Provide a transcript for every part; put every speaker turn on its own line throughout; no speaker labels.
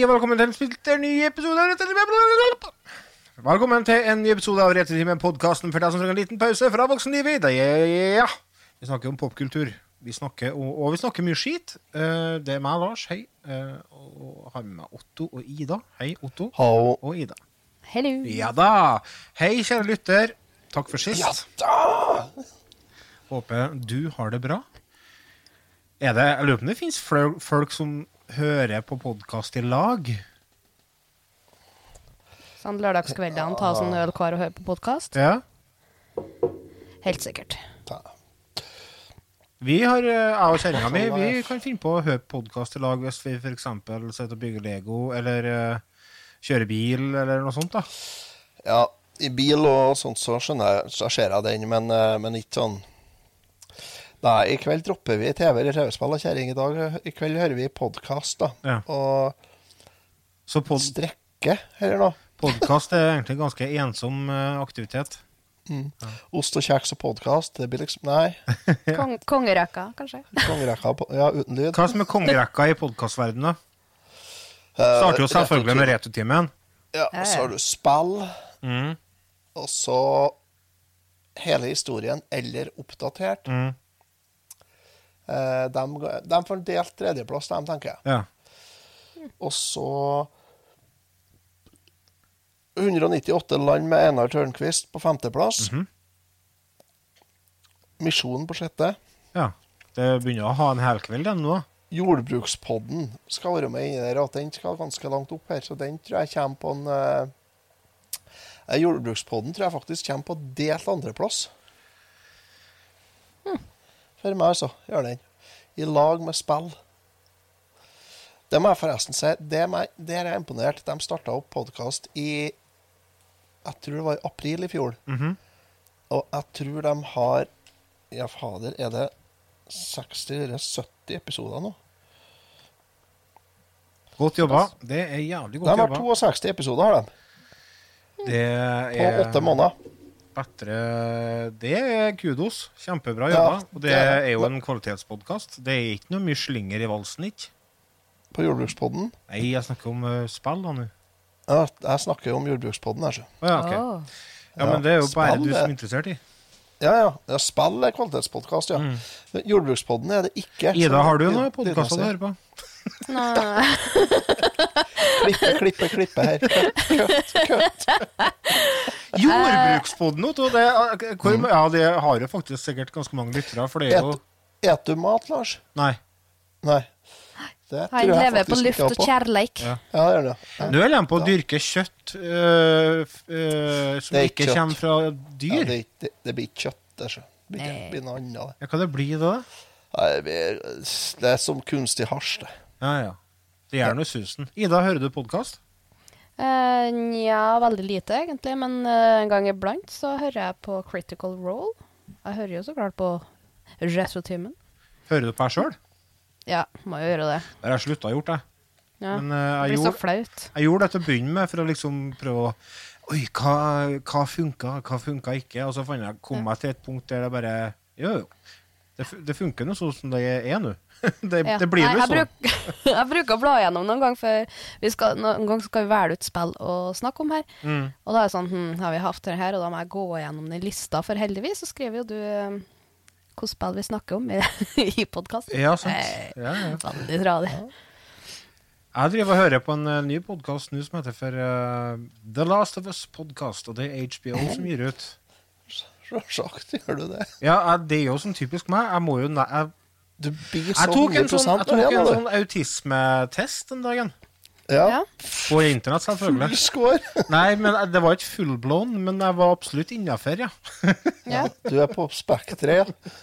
Og velkommen til en splitter ny episode av. Velkommen til en ny episode av Rettetimen, podkasten for deg som trenger en liten pause fra voksenlivet. Ja. Vi snakker om popkultur. Vi snakker, og, og vi snakker mye skit. Eh, det er meg, Lars. Hei. Eh, og har med meg Otto og Ida. Hei, Otto
Hallo.
og Ida.
Hello.
Ja da. Hei, kjære lytter. Takk for sist.
Ja da!
Håper du har det bra. Er det, jeg lurer på om det finnes folk som hører på podkast i lag?
Sånn lørdagskveldene, ta sånn øl hver og høre på podkast.
Ja.
Helt sikkert.
Da.
Vi har, eh, jeg og kjerringa mi vi kan finne på å høre podkast i lag hvis vi f.eks. sitter og bygger Lego eller uh, kjører bil eller noe sånt. da.
Ja, i bil og sånt så skjønner jeg, så ser jeg den, men, eh, men ikke sånn Nei, i kveld dropper vi TV eller TV-spill og kjerring. I dag I kveld hører vi podkast, da.
Ja.
Og
Så pod
strekke, eller noe.
podkast er egentlig en ganske ensom eh, aktivitet.
Ost og kjeks og podkast. Det blir liksom Nei.
Kong kongerekka, kanskje.
Kongerekka Ja, uten lyd.
Hva er som er kongerekka i podkastverdenen?
Eh,
Starter jo selvfølgelig med Retutimen.
Ja, og så har du spill,
Mm.
og så hele historien eller oppdatert.
Mm.
Eh, de, de får delt tredjeplass, de, tenker jeg.
Ja.
Og så 198 land med Einar Tørnquist på femteplass.
Mhm.
Misjonen på sjette.
ja. Det begynner å ha en helkveld, den nå.
Jordbrukspodden skal være med inni der. og Den skal ganske langt opp her, så den tror jeg kommer på en eh, Jordbrukspodden tror jeg faktisk kommer på delt andreplass. For meg, altså. Gjør den. I lag med spill. Det må jeg forresten si. Det er meg- Der er jeg imponert. De starta opp podkast i Jeg tror det var i april i fjor.
Mhm.
Og jeg tror de har Ja, fader, er det 60 eller 70 episoder nå?
Godt jobba. Det er jævlig godt jobba.
De har
jobba.
62 episoder, har de.
Det
På
er
åtte måneder.
Bedre Det er kudos. Kjempebra
Ja,
jobba. og det
det er-
jo en kvalitetspodkast. Det er ikke noe mye slinger i valsen, ikke?
På Jordbrukspodden.
Nei, jeg snakker om uh, spill, da nå.
Ja, jeg snakker om Jordbrukspodden, jeg, så.
Ja,
okay.
Ja, men det er jo bare du som er interessert i.
Ja, ja. ja spill er kvalitetspodkast, ja. Mm. Jordbrukspodden er det ikke.
Ida, har du noen podkaster du hører på?
Nei.
Klippe, klippe, klippe her. Kutt, kutt.
Jordbrukspodden, Otto! Det, er- hvor,
Mm.
ja, det har jo faktisk sikkert ganske mange lyttere, for det er jo
Et, du mat, Lars?
Nei.
Nei. Det
Han
tror jeg
lever på luft og kjærleik.
Ja.
Ja, det det. Ja.
Nå er de på å dyrke kjøtt øh, øh, som ikke
kjøtt.
kommer fra
Ja,
dyr.
det, det, det blir ikke kjøtt, det. blir, det blir noe annet. Hva
Ja, hva det blir da?
Nei, det, blir, det er som kunstig hasj, det.
Ja, ja. Det gjør nå susen. Ida, hører du podkast?
Eh, Nja, veldig lite egentlig, men uh, en gang iblant så hører jeg på Critical Role. Jeg hører jo så klart på Retrotimen.
Hører du på deg sjøl?
Ja, må jo gjøre det.
Det har jeg slutta å gjort, jeg.
Ja.
Men
det
jeg,
blir så flaut.
jeg gjorde det til å begynne med, for å liksom prøve å Oi, hva, hva funka, hva funka ikke? Og så jeg, kom jeg til et punkt der det bare Jo, jo. Det, det funker nå sånn som det er nå. det,
Ja.
det blir jo
jeg,
sånn.
bruk, jeg bruker å bla gjennom noen gang, for vi skal, noen gang skal vi velge ut spill å snakke om her.
Mm.
Og da er det sånn, hm, har vi hatt det her, og da må jeg gå gjennom den lista, for heldigvis så skriver jo du eh, hvilke spill vi snakker om i, i podkasten.
Ja, sant. Ja, ja.
Veldig tradig.
Jeg driver og hører på en uh, ny podkast nå som heter for uh, The Last of Us Podcast, og det er HBO som gir ut.
Selvsagt gjør du det.
Ja, jeg, det er jo sånn typisk meg. Jeg må jo jeg,
Du blir så
jeg tok en sånn, jeg tok en sånn autismetest den dagen.
Ja.
På internett, selvfølgelig.
Full score.
Nei, men det var ikke fullblown, men jeg var absolutt innafor, ja.
ja.
Du er på spekteret, ja.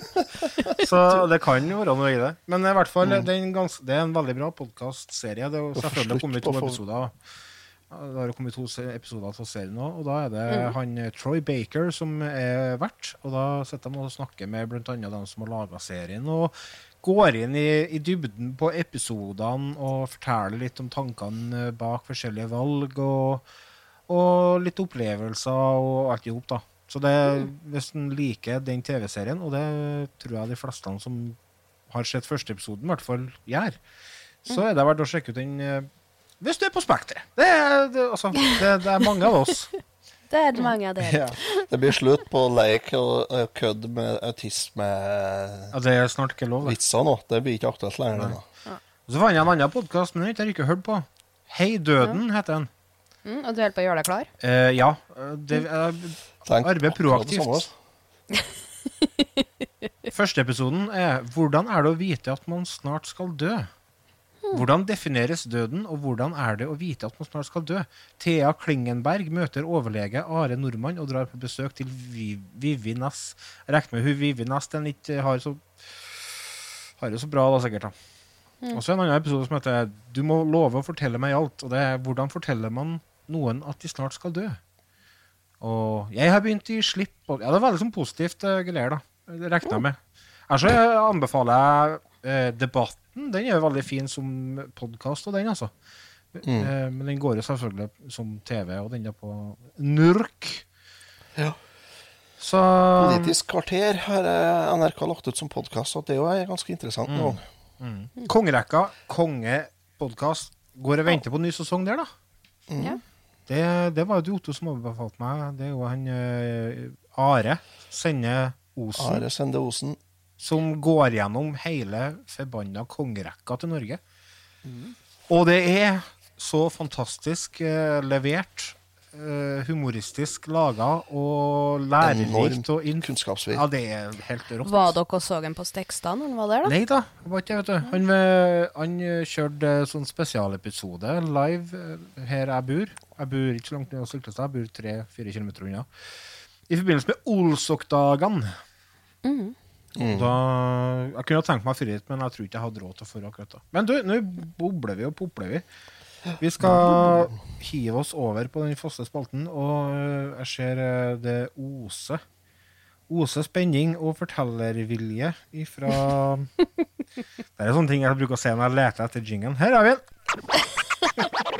Så det kan jo være noe i det. Men i hvert fall, det, er en gans, det er en veldig bra podkastserie. Det har selvfølgelig kommet to episoder. Det har kommet to episoder av serien nå, og da er det
Mm.
han eh, Troy Baker som er vert. Og da sitter de og snakker med bl.a. dem som har laga serien, og går inn i, i dybden på episodene og forteller litt om tankene bak forskjellige valg, og, og litt opplevelser og alt i hop. Så det, hvis en liker den TV-serien, og det tror jeg de fleste som har sett første episoden, i hvert fall gjør, så er det verdt å sjekke ut den eh, hvis du er på Spekteret. Det, det, altså, det, det er mange av oss.
Det er det mange av dere.
ja. Det blir slutt på leik og kødd med autisme-vitser
Ja, det er snart ikke lov. Vitser
nå. Det blir ikke aktuelt lenger.
Ja. så fant jeg en annen podkast, men den har jeg ikke hørt på. Hei Døden heter den.
Mm, og du holder på å gjøre deg klar?
Eh, ja. Det,
Tenk
Arbeid
det
proaktivt. første episoden er 'Hvordan er det å vite at man snart skal dø'? Hvordan defineres døden, og hvordan er det å vite at man snart skal dø? Thea Klingenberg møter overlege Are Nordmann og drar på besøk til Vivinas. Jeg Regner med hun Vivinas den ikke eh, har, så, har det så bra, da, sikkert. da. Mm. Og så en annen episode som heter 'Du må love å fortelle meg alt'. Og det er 'Hvordan forteller man noen at de snart skal dø'? Og 'Jeg har begynt i slipp' og Ja, det var veldig sånn positivt uh, greier, da. Det regner jeg mm. med. Altså, Ellers anbefaler jeg uh, debatt 13, den er jo veldig fin som podkast, og den, altså. Mm. Eh, men den går jo selvfølgelig som TV, og den er på NURK.
Ja.
Så,
Politisk kvarter har eh, NRK lagt ut som podkast, og det er jo ganske interessant. Mm. Mm. mm.
Kongerekka, kongepodkast. Går og venter ja. på en ny sesong der, da.
Mm.
Det, det, var jo du Otto som overbefalte meg. Det er jo han eh, Are Sende Osen.
Are Sende Osen
som går gjennom hele forbanna kongerekka til Norge. Og det er så fantastisk eh, levert, eh, humoristisk laga og lærerikt og inn...
kunnskapsrik.
Ja, det er helt rått.
Var dere og så ham på Stekstad når han var der, da?
Nei da, var ikke vet du. Han, eh, han eh, kjørte sånn spesialepisode live eh, her jeg bor. Jeg bor ikke så langt ned Syltestad, jeg bor tre-fire kilometer unna. I forbindelse med Olsokdagene.
Mhm.
Og Da, jeg kunne tenkt meg frihet, men jeg tror ikke jeg hadde råd til å føre akkurat da. Men du, nå bobler vi og popler vi. Vi skal hive oss over på den faste spalten, og øh, jeg ser øh, det oser. Oser spenning og fortellervilje ifra Det er sånne ting jeg bruker å se når jeg leter etter jingen. Her har vi den!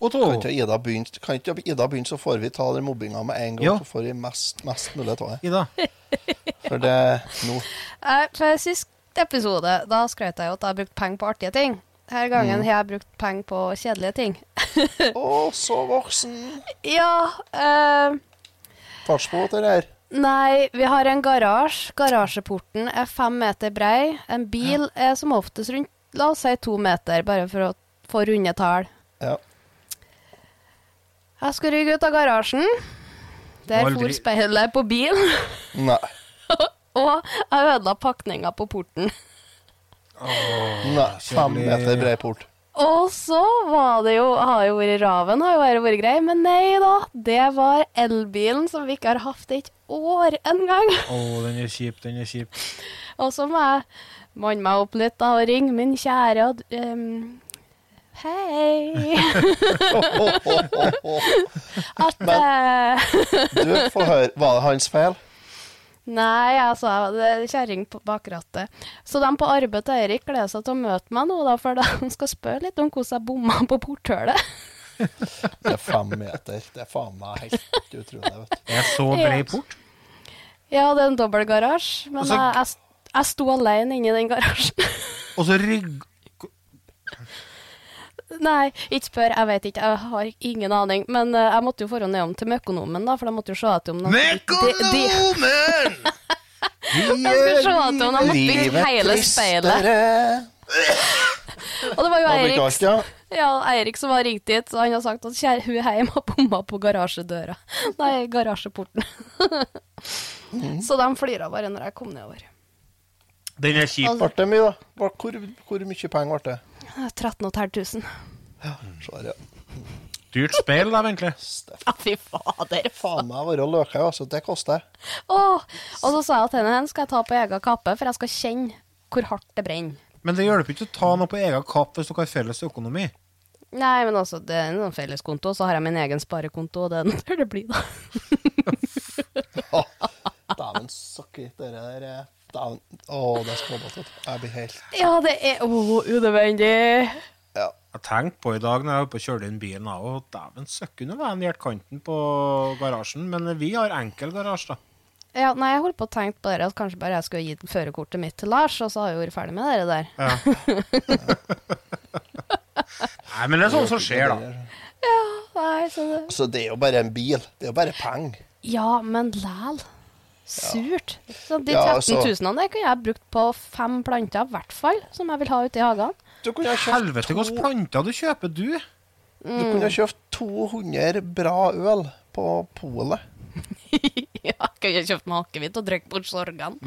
Kan ikke Ida begynne, kan ikke Ida begynne, så får vi ta den mobbinga med en gang.
Ja.
Så får vi mest, mest mulig av det.
Ida.
For det nå
Eh, For Sist episode da skrøt jeg jo at jeg har brukt penger på artige ting. Her gangen har jeg brukt penger på kjedelige ting.
Å, så voksen!
Ja Uh,
Fartsbåt, eller?
Nei, vi har en garasje. Garasjeporten er fem meter brei. En bil er som oftest rundt la oss si to meter, bare for å få runde tall.
Ja.
Jeg skal rygge ut av garasjen. Der
Aldri-
for speilet på bil,
Nei.
og jeg ødela pakninga på porten.
Nei. Fem meter brei port.
Og så var det jo Har jo vært Raven, har jo vært, vært grei, men nei da. Det var elbilen som vi ikke har hatt et år engang.
Å, den er kjip, den er kjip.
Og så må jeg manne meg opp litt da, og ringe min kjære ehm, Hei! At Men,
Du, få høre. Var det hans feil?
Nei, altså, det er kjerring på bakrattet. Så de på arbeid til Eirik gleder seg til å møte meg nå, da, for de skal spørre litt om hvordan jeg bomma på porthullet.
Det er fem meter. Det er faen meg helt utrolig. vet du.
Det er så brei port.
Ja, det er en dobbeltgarasje, men
Også,
jeg, jeg, jeg sto alene inni den garasjen.
Og så rygg...
Nei, ikke spør. Jeg vet ikke. Jeg har ingen aning. Men uh, jeg måtte jo forhånd nedom til Møkonomen, da, for de måtte jo se etter om de om de måtte livet hele speilet. Og det var jo Eirik,
ja?
ja, Eirik som har ringt dit, og han har sagt at kjære, hun hjemme har bomma på garasjedøra. Nei, garasjeporten. Så de flira bare når jeg kom nedover.
Den er kjip.
Hvor, hvor mye penger ble det?
13 500.
Svar, ja.
Dyrt speil, da, egentlig.
Ja, fy fader.
Faen meg være løka, altså. Det koster.
Oh, og så sa jeg til henne skal jeg ta på egen kappe, for jeg skal kjenne hvor hardt det brenner.
Men det hjelper ikke å ta noe på egen kapp hvis dere har felles økonomi.
Nei, men altså, det er en felleskonto, så har jeg min egen sparekonto, og er der det blir, da.
Dæven sokker, det der er Dæven. Å, det er småbåt. vet. Jeg blir helt
Ja, det er oh, unødvendig.
Ja.
Jeg tenkte på i dag når jeg var og kjørte inn bilen, òg, dæven søkken det var en hjertkanten på garasjen. Men vi har enkel garasje, da.
Ja, nei, jeg holdt på å tenke på det, at kanskje bare jeg skulle gi førerkortet mitt til Lars, og så har jeg vært ferdig med det der.
Nei, men det er sånn som skjer, da.
Ja, Nei, så det...
Altså, det er jo bare en bil. Det er jo bare penger.
Ja, men læl. Surt. Så de
Ja,
13
altså-
000 der kunne jeg brukt på fem planter, i hvert fall, som jeg vil ha ute i hagen.
Helvete, hvilke planter du kjøper, du?
du kunne ha kjøpt 200 bra øl på polet.
ja, kunne kjøpt meg akevitt og drikke bort sorgene.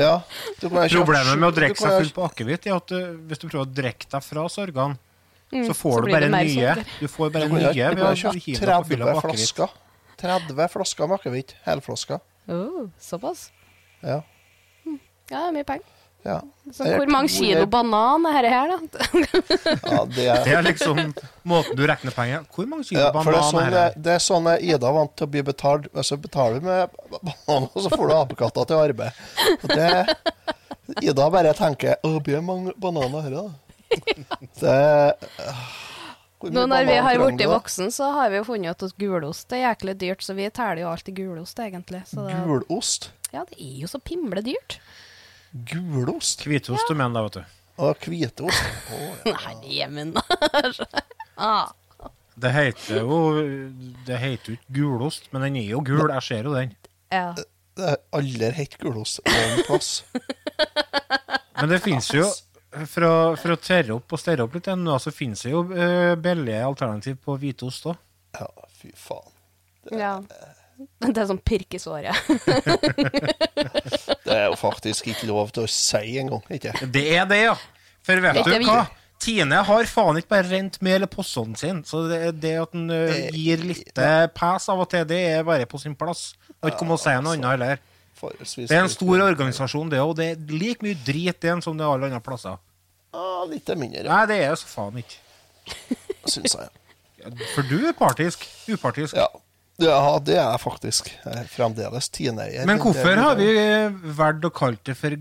Ja. Du kunne kjøpt
Problemet med å drikke seg full på akevitt er at du, hvis du prøver å drikke deg fra sorgene,
Mm,
så får
så
du bare nye.
sukker.
Du får
Du
bare
kunne
nye
du
ved
kunne
å
kjøpt
hive deg på fylla
30
med akevitt.
Flasker. 30 flasker med akevitt. Helflasker.
Oh, såpass.
Ja.
Ja, det er mye penger.
ja.
Så hvor mange
200
kilo banan er dette her, da?
ja det er
Det er liksom måten du regner penger Hvor mange kilo
Ja, banan det er, sånn,
er det?
det er sånn Ida er vant til å bli betalt. Altså betaler du med banan, og så får du apekatter til arbeid. Og det, Ida bare tenker Å, blir det mange bananer her, da? Det
Nå når vi har blitt voksen, så har vi jo funnet ut at gulost er jæklig dyrt, så vi teller jo alltid gulost, egentlig. Så det,
Gulost?
ja, det er jo så pimle dyrt.
Gulost?
Hvitost du mener, da, vet du.
Og hvitost? Å, ja.
Nei, Jemen, ah.
Det heter jo Det heter jo ikke gulost, men den er jo gul. Jeg ser jo den.
Ja.
Det er aldri hett gulost noen plass.
Men det finnes jo For å, for å tørre opp og større opp litt ennå, så finnes det jo uh, billige alternativ på hvitost òg.
Ja, fy faen.
ja. Det er sånn pirk i såret.
Det er jo faktisk ikke lov til å si engang, ikke
Det er det, ja. For vet du hva? Tine har faen ikke bare rent mel i posten sin. Så det, det at han uh, gir litt eh, pes av og til, det er bare på sin plass. Og ikke komme og si noe annet heller.
Forholdsvis
Det er en stor organisasjon, det òg. Det er like mye drit igjen den som det er alle andre plasser.
Ah, litt mindre,
Nei, det er så faen ikke.
syns jeg.
For du er partisk. Upartisk.
Ja. ja, det er jeg faktisk. Jeg er fremdeles tieneier.
Men hvorfor har vi valgt å kalle det for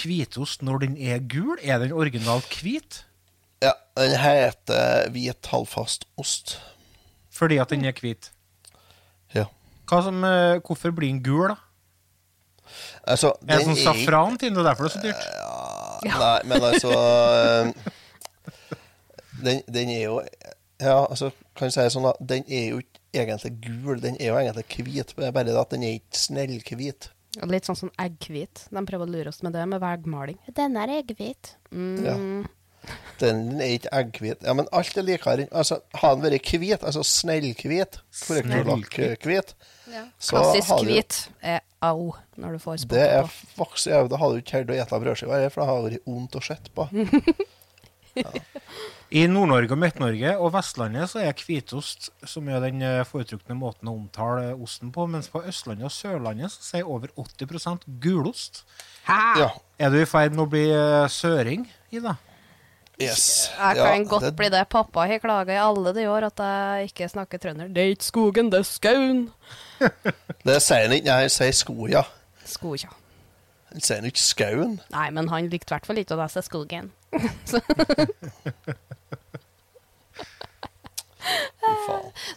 hvitost når den er gul? Er den originalt hvit?
Ja, den heter hvit halvfast ost.
Fordi at den er hvit?
Ja.
Som, eh, hvorfor blir den gul, da?
Altså,
Er det
er
sånn safran til den, er derfor det er så dyrt?
Ja, Nei, men altså eh, den, den er jo Ja, altså, kan jeg si det sånn, da. Den er jo ikke egentlig gul, den er jo egentlig hvit. Bare det at den er ikke snellhvit.
Litt sånn som egghvit. De prøver å lure oss med det, med veggmaling. Den er egghvit. Mm.
Ja. Den er ikke egghvit. Ja, men alt er likere. Altså, har den vært hvit, altså snellhvit, korrekturlakk-hvit, så
Klassisk hvit er au når du får
Det er
på.
faktisk ja, Da hadde du ikke klart å spise brødskiva, her, for det har vært vondt å se på.
I Nord-Norge og Midt-Norge og Vestlandet så er hvitost som er den eh, foretrukne måten å omtale osten på, mens på Østlandet og Sørlandet så sier over 80% gulost.
Ja.
Er du i ferd med å bli eh, søring, Ida?
Yes.
Jeg
Ja,
kan godt
det-
bli det. Pappa har klaga i alle de år at jeg ikke snakker trønder. Det er ikke skogen, det er skauen.
Det sier han ikke. Nei, han sier skoja.
Skoja.
Han sier han ikke skauen.
Nei, men han likte i hvert fall ikke å lese skogen.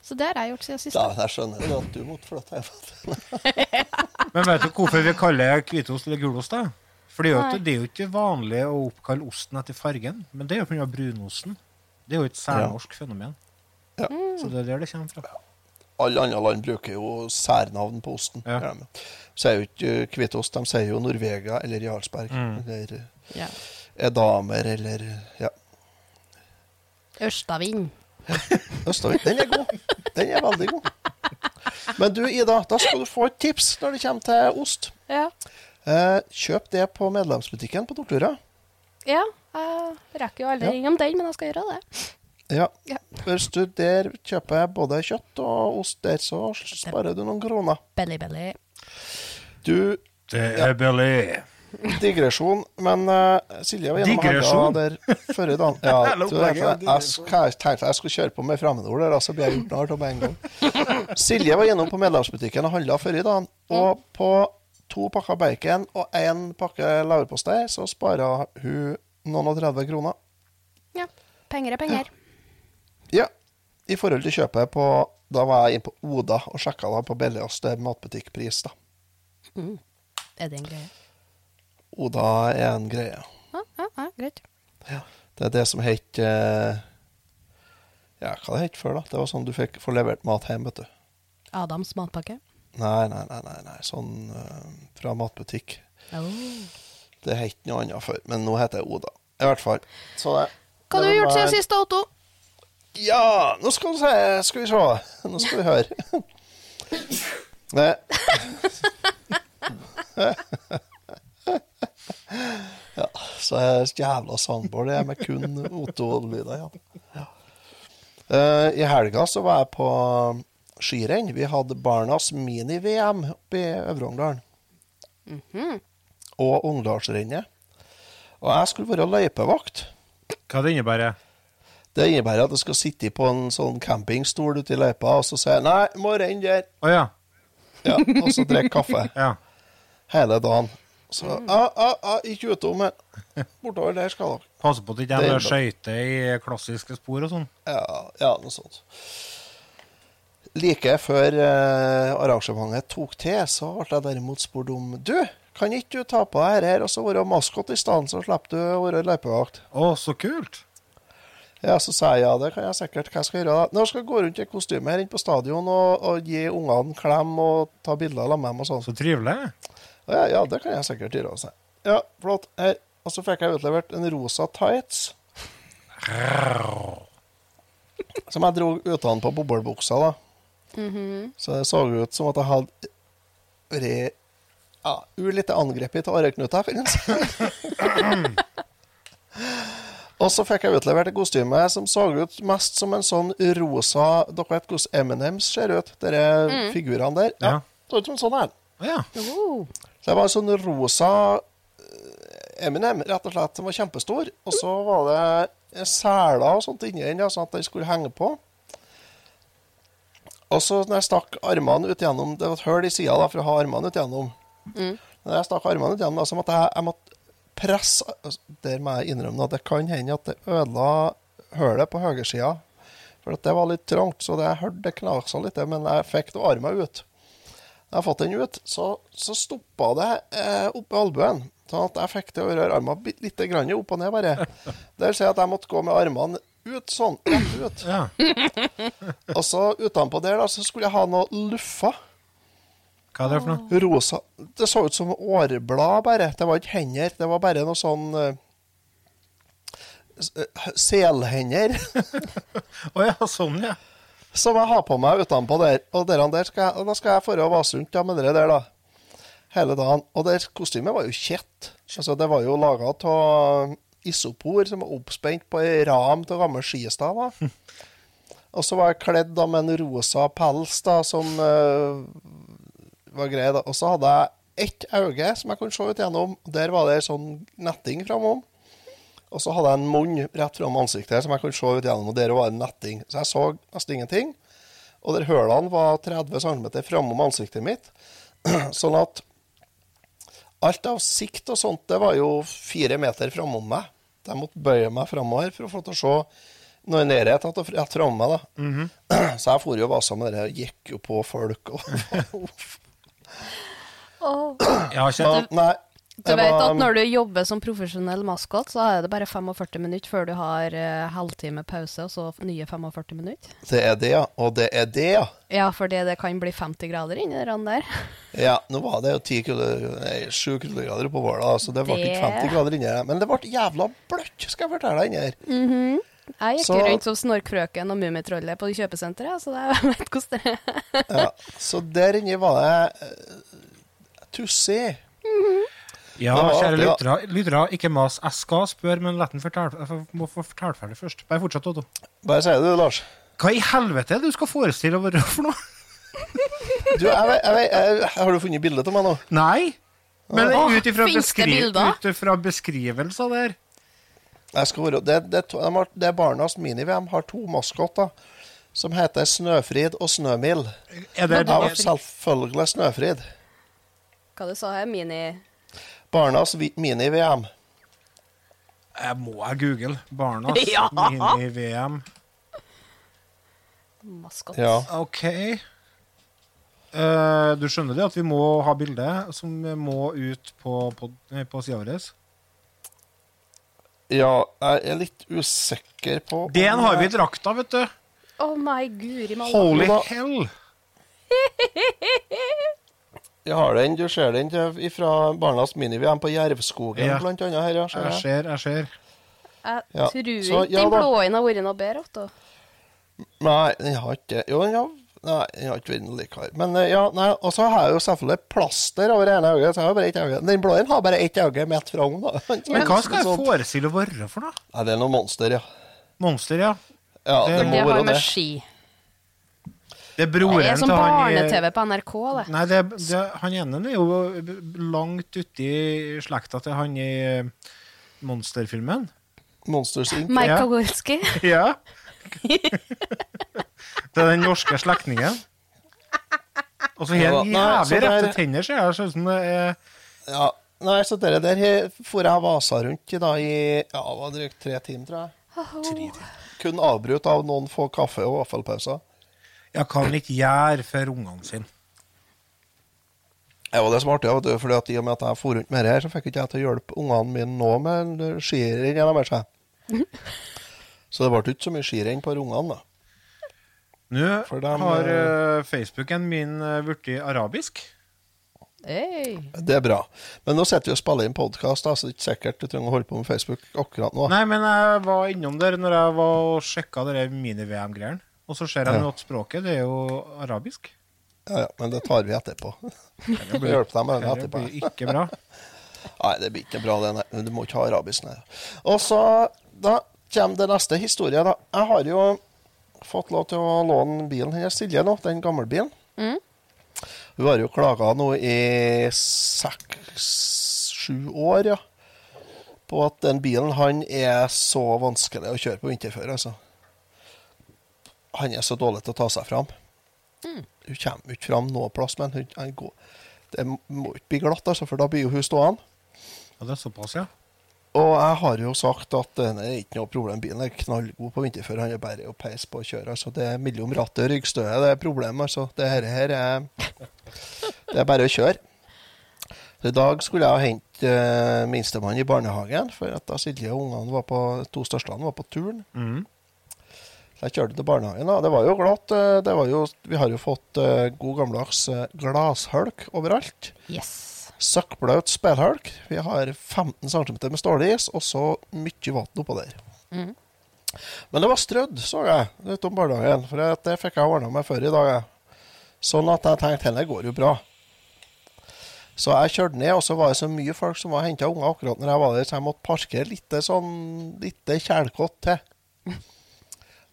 Så, det har jeg gjort siden sist.
Ja, jeg skjønner det at du måtte flytte hjem.
Men vet du hvorfor vi kaller hvitost eller gulost? da? For det er, jo ikke, det er jo ikke vanlig å oppkalle osten etter fargen, men det er jo pga. brunosten. Det er jo et særnorsk fenomen.
Ja.
Så det er der det kommer fra.
Alle andre land bruker jo særnavn på osten.
Ja.
de. Sier jo ikke eh, hvitost, de sier jo Norvega eller Jarlsberg.
Mm.
Eller eh,
Ja.
Edamer eller ja.
Ørstavind.
Østavind. Den er god. Den er veldig god. Men du, Ida, da skal du få et tips når det kommer til ost.
Ja.
Eh, kjøp det på medlemsbutikken på Tortura.
ja. Jeg rekker jo aldri
Ja.
innom den, men jeg skal gjøre det.
Ja.
Ja.
Hvis du der kjøper både kjøtt og ost der, så sparer du noen kroner.
Belly, belly.
Du,
Det er billig.
digresjon, men uh, Silje var gjennom
Digresjon?
helga der forrige dag. Ja, du, jeg,
ja,
jeg, jeg tenkte jeg skulle kjøre på med fremmedord der, så blir jeg gjort narr av med en gang. Silje var gjennom på medlemsbutikken og handla forrige dag. og på to pakker bacon og én pakke leverpostei så sparer hun noen og 30 kroner.
Ja. Penger er penger.
Ja, i forhold til kjøpet på Da var jeg inne på Oda og sjekka da på billigste matbutikkpris, da.
Er det en greie?
Oda er en greie.
Ja, ja, ja greit.
Det er det som het eh, Ja, hva det het før, da? Det var sånn du fikk få levert mat hjem, vet du.
Adams matpakke.
Nei, nei, nei, nei, nei. sånn uh, fra matbutikk.
Oh.
Det het noe annet før, men nå heter jeg Oda. I hvert fall. Så det,
Hva har du gjort siden sist, Otto?
Ja, nå skal vi se. Skal vi se. Nå skal vi høre. Ja, så er det jævla soundboard det er med kun Otto-lyder, ja. ja. Uh, I helga så var jeg på skirenn. Vi hadde Barnas mini-VM oppe i Øvre-Ongdalen. Og Ungdalsrennet. Og jeg skulle være løypevakt.
Hva det innebærer
Det innebærer at du skal sitte på en sånn campingstol ute i løypa og så si 'nei, må renne der',
Oh, ja.
ja, og så drikke kaffe
ja.
hele dagen. Så ah, ah, ah, ikke utom, men bortover der skal dere.
Passe på at det ikke
Det er
er skøyter i klassiske spor og sånn.
Ja, ja, noe sånt. Like før eh, arrangementet tok til, så ble jeg derimot spurt om Du, kan ikke du ta på deg her og så være maskot i stedet, så slipper du å være løypevakt?
Å, så kult.
Ja, så sa jeg ja, det kan jeg sikkert. Hva skal jeg gjøre da? Nå skal jeg gå rundt i kostyme her inne på stadion og, og gi ungene en klem og ta bilder av dem og sånn.
Så trivelig.
Ja, ja, det kan jeg sikkert gjøre. Også. Ja, flott. Her. Og så fikk jeg utlevert en rosa tights. Som jeg dro utenpå på boblebuksa, da. Så det så ut som at jeg hadde vært ja, litt angrepet av areknuter, for si. Og så fikk jeg utlevert et kostyme som så ut mest som en sånn rosa Dere vet hvordan Eminems ser ut? De figurene der. Ja.
Ja.
Så ut som en sånn her.
Ja.
Oh.
Så det var en sånn rosa eh, M&M, rett og slett, som var kjempestor. Og så var det seler og sånt inni den, sånn at den skulle henge på. Og så når jeg stakk armene ut gjennom Det var et hull i sida for å ha armene ut gjennom. Når jeg stakk armene ut gjennom, så måtte jeg, jeg måtte presse altså, Der må jeg innrømme at det kan hende at det ødela hullet på høyresida. For at det var litt trangt, så det, jeg hørte det knasa litt, men jeg fikk da armen ut. Når jeg har fått den ut, så, så stoppa det eh, i albuen. Sånn at jeg fikk til å røre armene litt, litt grann opp og ned, bare. Det vil si at jeg måtte gå med armene ut sånn, rett ut.
ja.
Og så utenpå der da, så skulle jeg ha noe luffa.
Hva er det for noe?
Rosa. Det så ut som åreblad, bare. Det var ikke hender. Det var bare noe sånn uh, Selhender
Å ja, sånn, ja.
som jeg har på meg utenpå der. Og, der, der skal jeg, og da skal jeg dra å vase rundt ja, med det der, da. Hele dagen. Og det kostymet var jo kjett. Altså, det var jo laga av isopor som var oppspent på ei ram av gamle skistaver. Og så var jeg kledd da med en rosa pels da, som uh, var grei. da. Og så hadde jeg ett øye som jeg kunne se ut gjennom. Der var det sånn netting framom. Og så hadde jeg en munn rett fram ansiktet som jeg kunne se ut gjennom, og der var det netting. Så jeg så nesten ingenting. Og der hølene var 30 cm framom ansiktet mitt. Sånn at alt av sikt og sånt, det var jo fire meter framom meg. Jeg måtte bøye meg framover for å få til å se noe i nærheten av rett framom meg. da. Så jeg for jo og vasa med det, og gikk jo på folk og
Jeg har
ikke...
ikke
Nei,
Du vet
var-
at når du jobber som profesjonell maskot, så er det bare 45 minutter før du har uh, halvtime pause, og så nye 45 minutter.
Det er det, ja. Og det er det, ja.
Ja, fordi det kan bli 50 grader inni den der.
Ja, nå var det jo 10 kulde- nei, 7 kuldegrader på Våla, så det ble
Det-
ikke 50 grader inni der. Men det ble jævla bløtt, skal jeg fortelle deg inni her.
Jeg gikk
Så-
rundt som Snorkfrøken og Mummitrollet på kjøpesenteret, så jeg vet hvordan det er.
Ja, så der inni var det uh, tussig.
Mm
Det var
kjære lyttere, lyttere, ikke mas. Jeg skal spørre, men la den fortelle Jeg må få fortelle ferdig først. Bare fortsett, Otto.
Bare si det, Lars.
Hva i helvete er det du skal forestille å være for noe?
Du, jeg, vet- jeg, vet- jeg, har du funnet bilde av meg nå?
Nei. Men ut ifra beskri beskrivelser der
Jeg skal være, det, det, de har, det er Barnas mini-VM har to maskotter som heter Snøfrid og Snømild.
Er det,
var selvfølgelig Snøfrid.
Hva du sa her, mini...
Barnas mini-VM.
Jeg må jeg google. Barnas
Ja.
mini-VM.
Maskot.
Ja.
OK. Uh, du skjønner det at vi må ha bilde som må ut på, på, på sida vår?
ja, jeg er litt usikker på
Den har vi i drakta, vet du.
Oh my guri malla.
Holy hell.
Jeg har den, du ser den fra Barnas mini-VM på Jervskogen,
Ja.
blant annet her. Ja, ser
Jeg
jeg.
ser, jeg ser.
Jeg
Ja,
tror
så
ikke
ja
den blå har vært noe bedre. Otto.
Nei, den har ikke Jo, den har Nei, den har ikke vært noe likere. Men eh, ja, nei, og så har jeg jo selvfølgelig plaster over hele øyet. Så jeg har bare ett øye. Den blå har bare ett øye midt fram.
Men hva skal jeg forestille å være for noe?
Nei, det er noe monster, ja.
Monster, ja.
Ja,
Det-
det må
Det har
være
med
det.
ski.
Det er broren
til som
Det er som
barne-TV på NRK, det.
Nei, det, det, han ene er jo langt uti slekta til han i eh, monsterfilmen.
Monsters Inc.
Mike
Ja.
Kagorski.
Ja. det er den norske slektningen. Og så har han jævlig rette tenner, ser jeg. synes som det er
Ja. Nei, så dere der for jeg vasa rundt da i ja, det var drygt tre timer, tror jeg. Kun avbrutt av noen få kaffe- og vaffelpauser.
Ja, kan ikke gjøre for ungene sine.
Det var det som var artig, vet du, fordi at i og med at jeg for rundt med det her, så fikk ikke jeg til å hjelpe ungene mine nå med skirenn. jeg. Så det ble ikke så mye skirenn på ungene, da.
Nå
For dem,
har
eh,
uh, Facebooken min uh, blitt arabisk.
Hey.
Det er bra. Men nå sitter vi og spiller inn podkast, så det er ikke sikkert du trenger å holde på med Facebook akkurat nå.
Nei, men jeg var innom der når jeg var og sjekka mini-VM-greiene. Og så ser jeg
Ja.
at språket det er jo arabisk.
Ja, ja, men det tar vi etterpå.
Det
blir, hjelper deg med det
det
etterpå.
blir ikke bra.
Nei, det blir ikke bra, det. Nei. Du må ikke ha arabisk, nei. Og så da kommer det neste historie, da. Jeg har jo fått lov til å låne bilen hennes Silje nå, den gamle bilen.
Mm.
Hun har jo klaga nå i seks-sju år, ja. På at den bilen, han er så vanskelig å kjøre på vinterføre, altså. Han er så dårlig til å ta seg fram. Hun kommer ikke fram noe plass, men hun, han går Det må ikke bli glatt, altså, for da blir jo hun stående.
Ja, det er såpass, ja.
Og jeg har jo sagt at det er ikke noe problem. Bilen er knallgod på vinterføre. Han er bare å peise på å kjøre. Altså, det er mellom rattet og ryggstøet det er problemet. Altså. Det her, her er Det er bare å kjøre. Så I dag skulle jeg hente uh, minstemann i barnehagen, for at da Silje og ungene var på, to største var på turen.
Mhm.
Så jeg kjørte til barnehagen. da. Det var jo glatt. eh, Det var jo, vi har jo fått eh, god gammeldags uh, overalt.
Yes.
Søkkblaut spelhulk. Vi har 15 cm med stålis, og så mye vann oppå der.
Mm.
Men det var strødd, så jeg, utom barnehagen. For det fikk jeg ordna meg før i dag. jeg. Sånn at jeg tenkte denne går jo bra. Så jeg kjørte ned, og så var det så mye folk som var henta unger akkurat når jeg var der, så jeg måtte parkere litt sånn litt kjælkott til.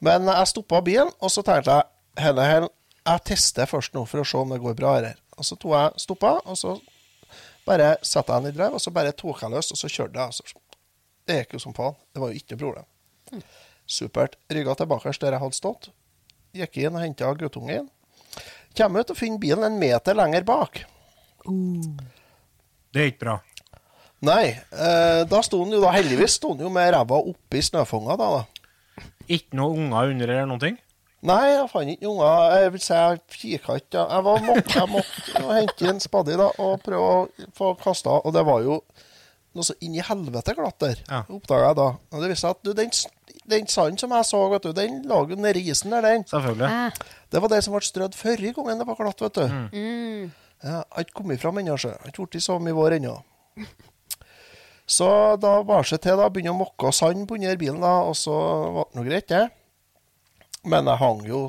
Men jeg stoppa bilen, og så tenkte jeg hele, hele, jeg tester først nå for å se om det går bra her. Og så tok jeg stoppa, og så bare satte jeg den i drev, og så bare tok jeg løs, og så kjørte jeg. Altså. det gikk jo som faen. Det var jo ikke noe problem. Supert. Rygga tilbake der jeg hadde stått. Gikk inn og henta guttungen. Kommer ut og finner bilen en meter lenger bak.
Det er ikke bra.
Nei, eh, da sto den jo da heldigvis sto den jo med ræva oppi snøfonga da. da.
Ikke noen unger under eller noen ting?
Nei, jeg fant ikke noen unger. Jeg vil si jeg kikka ikke. ja. Jeg, var, måtte, jeg måtte hente en spade da, og prøve å få kasta, og det var jo noe så inn i helvete glatt der,
Ja.
oppdaga jeg da. Og det viste seg at du, den, den sanden som jeg så, vet du, den lå jo nedi isen der, den.
Selvfølgelig.
Ja.
Det var det som ble strødd forrige gangen det var glatt, vet du.
mm.
Ja, jeg har ikke kommet fram ennå, sjø. Jeg har ikke blitt så mye vår ennå. Så da var det seg til, da. Begynne å mokke sand på under bilen, da, og så var det noe greit, det. Men jeg hang jo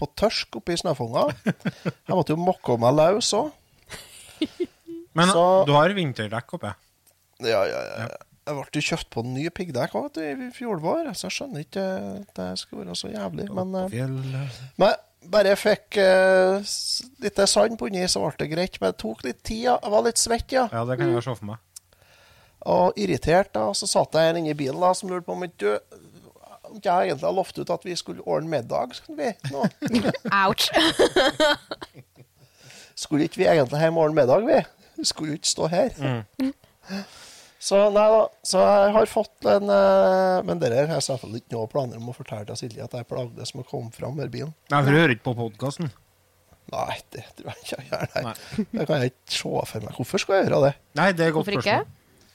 på tørsk oppi snøfonga. Jeg måtte jo mokke meg løs òg.
Men
Så-
du har vinterdekk oppe.
Ja, ja, ja. Jeg ble jo kjøpt på en ny piggdekk også, i fjor vår, så jeg skjønner ikke at det skulle være så jævlig. Men, eh, men bare jeg fikk uh, litt sand på inni, så ble det greit. Men det tok litt tid. Jeg var litt svett, ja.
Ja, det kan jeg se for meg.
Og irritert, da. Så satt jeg inne i bilen da, som lurte på om ikke du om ikke jeg egentlig har lovt ut at vi skulle ordne middag. Skulle vi, nå.
Ouch.
Skulle ikke vi egentlig hjem og ordne middag, vi? Vi skulle jo ikke stå her.
Mm.
Så nei da. Så jeg har fått en uh, Men dere har selvfølgelig ikke noe planer om å fortelle til Silje at jeg plagdes med å komme fram med bilen.
Nei, for du hører ikke på podkasten.
Nei, det tror jeg ikke jeg gjør. Nei. Det kan jeg ikke se for meg. Hvorfor skal jeg gjøre det?
Nei, det er et godt spørsmål.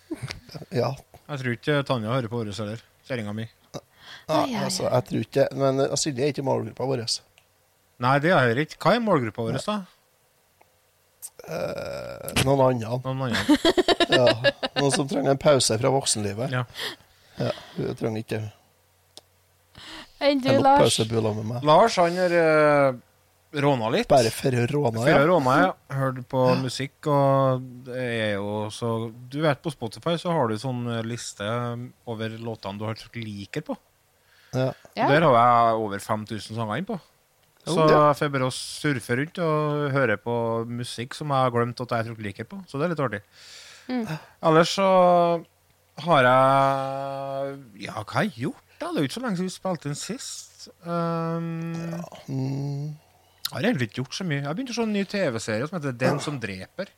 Ja,
Jeg tror ikke Tanja hører på vårt heller. Kjerringa mi.
ai,
altså, jeg tror ikke Men eh, Silje er ikke målgruppa vår.
Nei, det er jeg ikke. Hva er målgruppa vår, da?
Eh, noen andre.
Noen andre?
Ja. Noen som trenger en pause fra voksenlivet.
Ja.
Ja, hun trenger ikke
Enn du, Lars?
Lars, han er uh, råna litt.
Bare for å
ja. For
ja.
råna, jeg hørte på musikk, og det er jo så Du vet, på Spotify så har du sånn eh, liste over låtene du har trukket liker på.
ja.
Og
Der har jeg over 5000 sanger innpå. Så
ja.
jeg får bare surfe rundt og høre på musikk som jeg har glemt at jeg har trukket liker på. Så det er litt artig.
Mm.
Ellers så har jeg Ja, hva har jeg gjort? da? Det er jo ikke så lenge siden vi spilte inn sist. Um,
Mm,
jeg har egentlig ikke gjort så mye. Jeg har begynt å se en ny TV-serie som heter Den som dreper.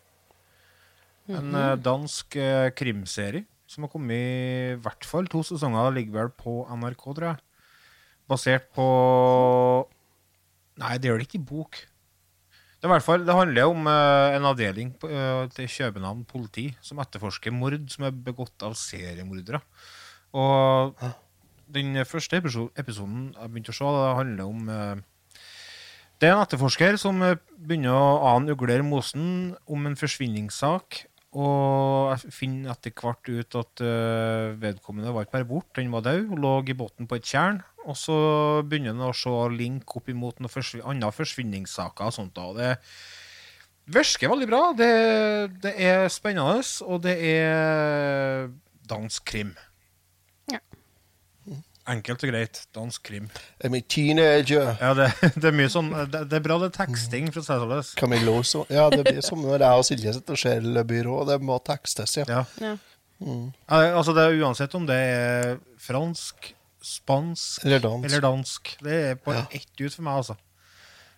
En eh, dansk eh, krimserie som har kommet i hvert fall to sesonger. Ligger vel på NRK, tror jeg. Basert på Nei, det gjør det ikke i bok. Det, er fall, det handler om eh, en avdeling på, eh, til København politi som etterforsker mord som er begått av seriemordere. Og den første episo- episoden jeg begynte å se, det handler om eh, Det er en etterforsker som eh, begynner å ane ugler i mosen om en forsvinningssak. Og jeg finner etter hvert ut at eh, vedkommende var ikke bare borte, den var død. Hun lå i bunnen på et tjern. Og så begynner han å se link opp imot noen forsvi andre forsvinningssaker og sånt. da, det virker veldig bra. Det, det er spennende, og det er dansk krim. Enkelt og greit. Dansk krim.
I'm a teenager.
Ja, det, det er mye sånn Det, det er bra det er teksting, for å si det sånn.
Camillo så. Ja, det blir som når jeg og Silje sitter og ser Byrå. Det må tekstes, ja.
Ja.
Ja.
Mm. Altså, det er uansett om det er fransk, spansk
Eller dansk,
eller dansk. Det er på
Ja.
ett ut for meg, altså.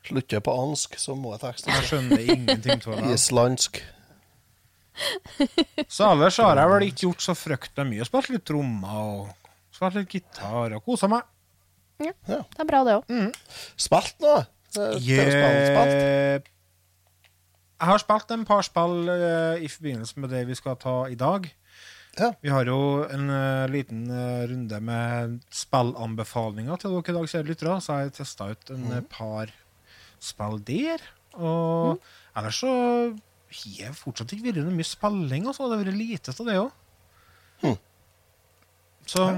Slutter jeg på ansk, så må jeg tekste.
Jeg skjønner ingenting av det.
Islandsk.
Så ellers har jeg vel ikke gjort så fryktelig mye. Spilt litt trommer og spilt litt gitar og kosa meg.
Ja, Det er bra, det òg.
Spilt nå? Eh, TV-spill spilt?
Jeg har spilt en par spill eh, i forbindelse med det vi skal ta i dag.
Ja.
Vi har jo en eh, liten eh, runde med spillanbefalinger til dere i dag, kjære lyttere. Så har jeg testa ut en eh, par spill der. Og ellers så har jeg fortsatt ikke vært noe mye spilling. Altså. Det har vært lite av det òg.
Hm.
Så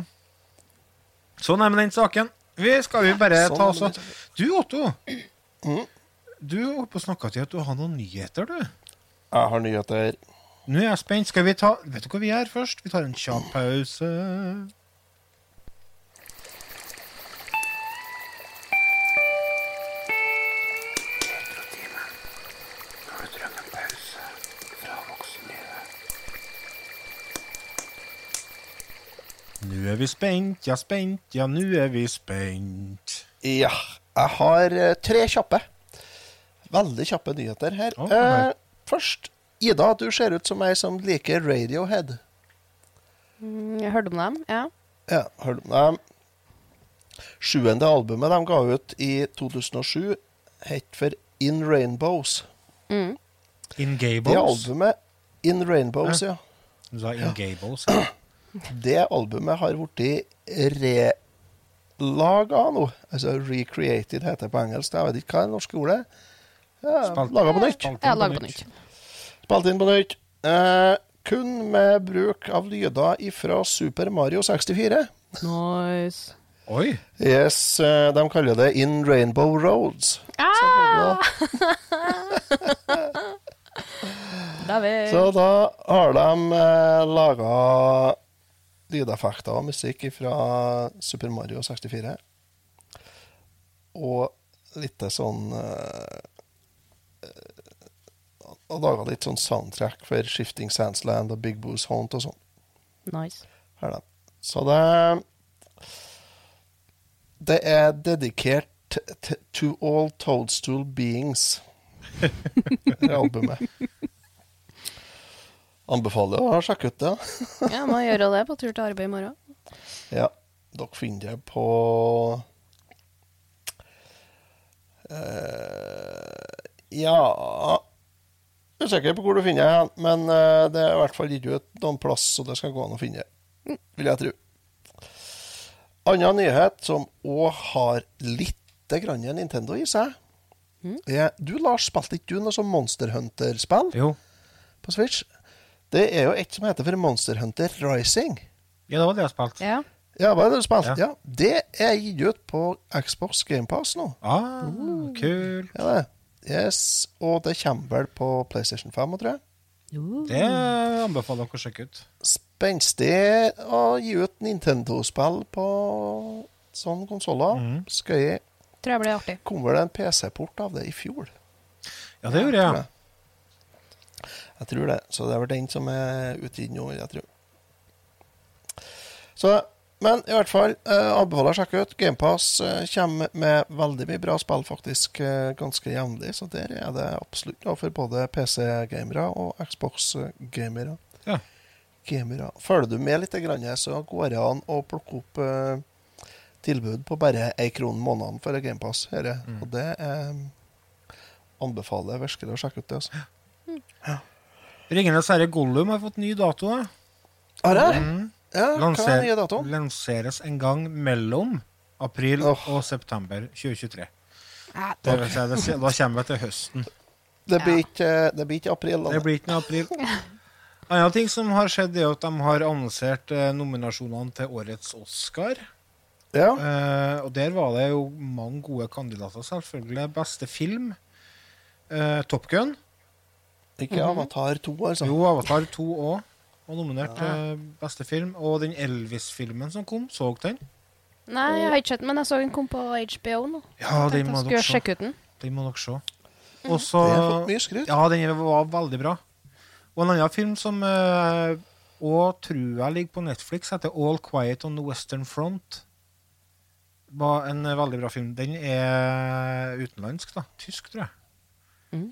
Sånn er med den saken. Vi skal vi bare
Sånn
ta oss av Du, Otto.
Mm.
Du holdt på å snakke til at du har noen nyheter, du.
Jeg har nyheter.
Nå er jeg spent. Skal vi ta Vet du hva vi gjør først? Vi tar en kjapp pause. Nå er vi spent, ja, spent, ja, nå er vi spent.
Ja, jeg har eh, tre kjappe. Veldig kjappe nyheter her.
Oh,
eh, først, Ida, du ser ut som ei som liker Radiohead.
Mm, Jeg hørte om dem, ja.
Ja, hørte om dem? Sjuende albumet de ga ut i 2007, het for In Rainbows.
Mm.
In
Det
Gables.
albumet In Rainbows, ja.
Du sa In Gables. ja.
Det albumet har blitt relaga nå. Altså recreated heter det på engelsk. Jeg vet ikke hva er det norske ordet ja,
Spalt-
Laga på nytt.
Ja, laga på
nytt.
Spilt inn på nytt. Eh, kun med bruk av lyder fra Super Mario 64.
Nice.
Oi.
Yes, eh, de kaller det In Rainbow Roads.
Ah! Er
Så da har de eh, laga lydeffekter og musikk fra Super Mario 64. Og litt sånn eh, Og laga litt sånn soundtrack for Shifting Sandsland og Big Boo's Haunt og sånn.
Nice.
Her da. Så det Det er dedikert to all toadstool beings, det albumet. Anbefaler å sjekke ut det.
Ja, må gjøre det på tur til arbeid i morgen.
Ja, dere finner det på uh, Ja Usikker på hvor du finner det, men uh, det er i hvert fall gitt ut noen plass, så det skal gå an å finne, vil jeg tro. Annen nyhet som òg har lite grann Nintendo i seg, er Du, Lars, spilte ikke du noe som Monster Hunter-spill på Switch? Det er jo et som heter for Monster Hunter Rising.
Ja, det var det jeg spilte.
Ja.
Ja, hva er det du spilte?
Ja.
Ja. Det er gitt ut på Xbox GamePass nå.
Ah, kul.
Ja, det. Yes, Og det kommer vel på PlayStation 5, tror jeg.
Det anbefaler dere å sjekke ut.
Spenstig å gi ut Nintendo-spill på sånne konsoller.
Mm.
Skøy.
Tror jeg blir artig.
Kom vel en PC-port av det i fjor?
Ja, det gjorde jeg.
Jeg tror det. Så det er vel den som er ute nå, jeg tror. Så, men i hvert fall, eh, anbefaler å sjekke ut. GamePass eh, kommer med veldig mye bra spill, faktisk, eh, ganske jevnlig. Så der er det absolutt noe for både PC-gamere og Xbox-gamere.
Ja.
Gamere. Følger du med litt, grann, så går det an å plukke opp eh, tilbud på bare én krone måneden for GamePass. Mm. Og det eh, anbefaler jeg virkelig å sjekke ut. det. Altså.
Ringenes herre Gollum har fått ny dato. da.
Har det?
Mm.
Ja, hva er nye datoen?
lanseres en gang mellom april
oh.
og september 2023.
Ja.
Det vil si, det, da kommer vi til høsten.
Det blir ikke, det blir ikke april. Da.
Det blir ikke noe april. Annen ting som har skjedd, er at de har annonsert eh, nominasjonene til årets Oscar.
Ja.
Uh, og der var det jo mange gode kandidater, selvfølgelig. Beste film. uh, Top Gun.
Ikke Avatar 2, altså.
Jo, Avatar 2 òg Og nominert til beste film. Og den Elvis-filmen som kom, så den?
Nei, jeg har ikke sett den, men jeg så den kom på HBO nå.
Ja, den må dere se.
den.
Den må dere se. Og så
Det har fått mye skryt.
Ja, den var veldig bra. Og en annen film som eh, òg tror jeg ligger på Netflix, heter All Quiet on the Western Front. Var en eh, veldig bra film. Den er utenlandsk, da. Tysk, tror jeg.
Mhm.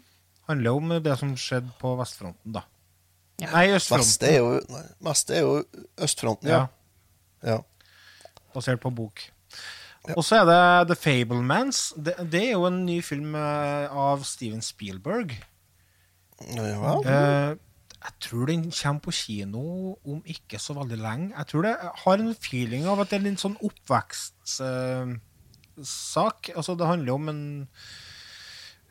Handler om det som skjedde på vestfronten, da.
Ja.
Nei,
Mest
østfronten.
er jo, nei, mest er jo østfronten, ja.
Ja,
ja.
basert på bok.
Ja.
Og så er det The Fablemans. Det, det er jo en ny film eh, av Steven Spielberg.
Ja.
Eh, jeg tror den kommer på kino om ikke så veldig lenge. Jeg tror det jeg har en feeling av at det er en sånn oppvekstsak. altså, det handler om en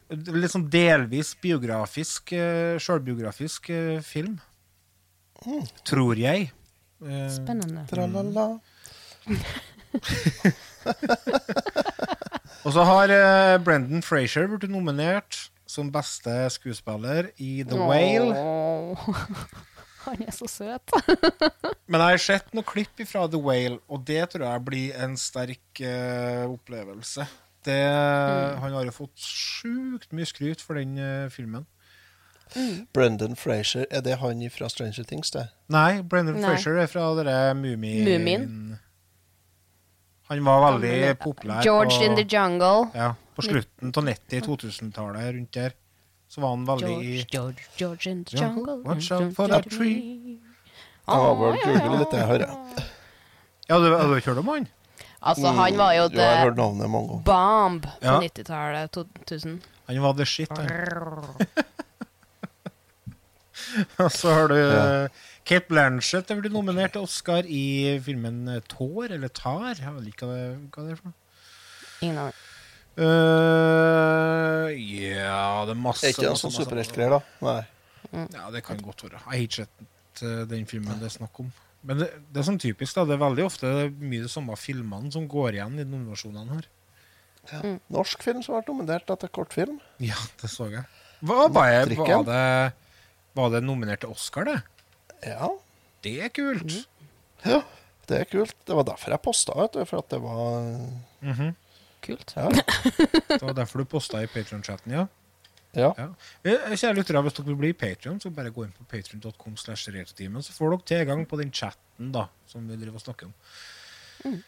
litt sånn delvis biografisk, uh, sjølbiografisk uh, film. Tror jeg. Uh,
Spennende.
Tralala.
og så har uh, Brendan Frazier blitt nominert som beste skuespiller i The Whale.
Han er så søt.
Men jeg har sett noen klipp fra The Whale, og det tror jeg blir en sterk uh, opplevelse. Det, Han har jo fått sjukt mye skryt for den uh, filmen.
Brendan Frazier, er det han fra Stranger Things, det?
Nei, Brendan
Nei.
Frazier er fra dere Mumien.
Mumin.
Han var veldig populær
George
på,
in the Jungle.
ja, på slutten av 90-, 2000-tallet, rundt der. Så var han veldig i
George, George, George in the
Jungle, watch out for that tree.
Oh, oh,
Åh, ja, ja.
litt, jeg hører.
Ja, du, har du ikke hørt om han?
Altså, han var jo
Du har hørt navnet mange ganger.
bomb på
Ja.
90-tallet. 2000.
Han var the shit, han. Og så har du
Ja.
Kate Blanchett er blitt nominert til Oscar i filmen eh, Tår, eller Tar. Jeg vet ikke hva det, hva det er for noe.
Ingen aning.
Eh, ja, det er masse
Er ikke det en
masse,
sånn
masse-
superheltgreier, da? Nei.
Ja, det kan godt være. Jeg har ikke sett eh, den filmen det er snakk om. Men det, det er sånn typisk, da. Det er veldig ofte mye de samme filmene som går igjen i nominasjonene her.
Norsk film som ble nominert etter kortfilm.
Ja, det så jeg. Hva, var, jeg, var, det, var det nominert til Oscar, det?
Ja.
Det er kult.
ja, det er kult. Det var derfor jeg posta, vet du. For at det var
Mhm.
Kult.
Ja.
Det var derfor du posta i Patreon-chatten, ja.
Ja.
ja. Eh, Kjære lyttere, hvis dere vil bli Patreon, så bare gå inn på slash retrotimen, så får dere tilgang på den chatten da, som vi driver og snakker om.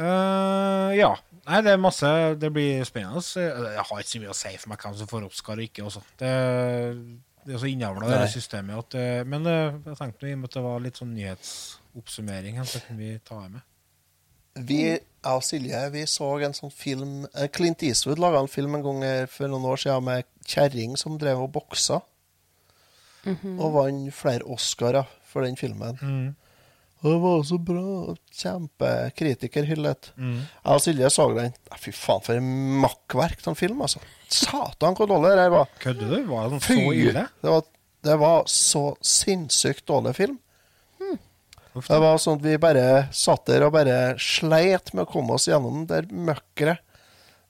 Uh, ja. Nei, det er masse Det blir spennende. Jeg har ikke så mye å si for meg hvem som får Oscar og ikke. Også. Det, det er så innavla, det systemet. At, eh, men eh, jeg tenkte i og med at det var litt sånn nyhetsoppsummering, så kunne vi ta med.
Vi, jeg og Silje vi så en sånn film eh, Clint Eastwood laga en film en gang eh, for noen år siden med kjerring som drev og boksa. Og vant flere Oscarer for den filmen.
Mm.
Og det var så bra. Kjempekritikerhyllet.
Mm.
Jeg og Silje så den. Fy faen, for en makkverk av en film, altså. Satan, hvor dårlig det var.
Kødder du? Var
den
så ille?
Det var, det var så sinnssykt dårlig film. Det var sånn at vi bare satt der og bare sleit med å komme oss gjennom det møkkeret.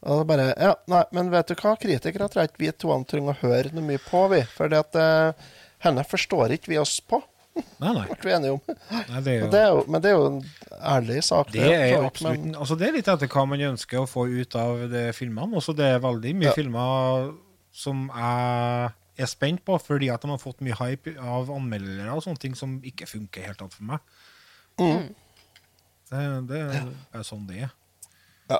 Og det bare Ja, nei, men vet du hva? Kritikere tror jeg ikke vi to trenger å høre noe mye på, vi. For det at eh, henne forstår ikke vi oss på,
Nei, nei.
ble vi enige om.
nei det er jo,
det jo, men det er jo en ærlig sak.
det er
jo
absolutt
men-
altså Det er litt etter hva man ønsker å få ut av de filmene. Også det er veldig mye
Ja.
filmer som jeg er spent på, fordi at de har fått mye hype av anmeldere og sånne ting som ikke funker helt alt for meg.
Mm.
Det, det er sånn det er.
Ja,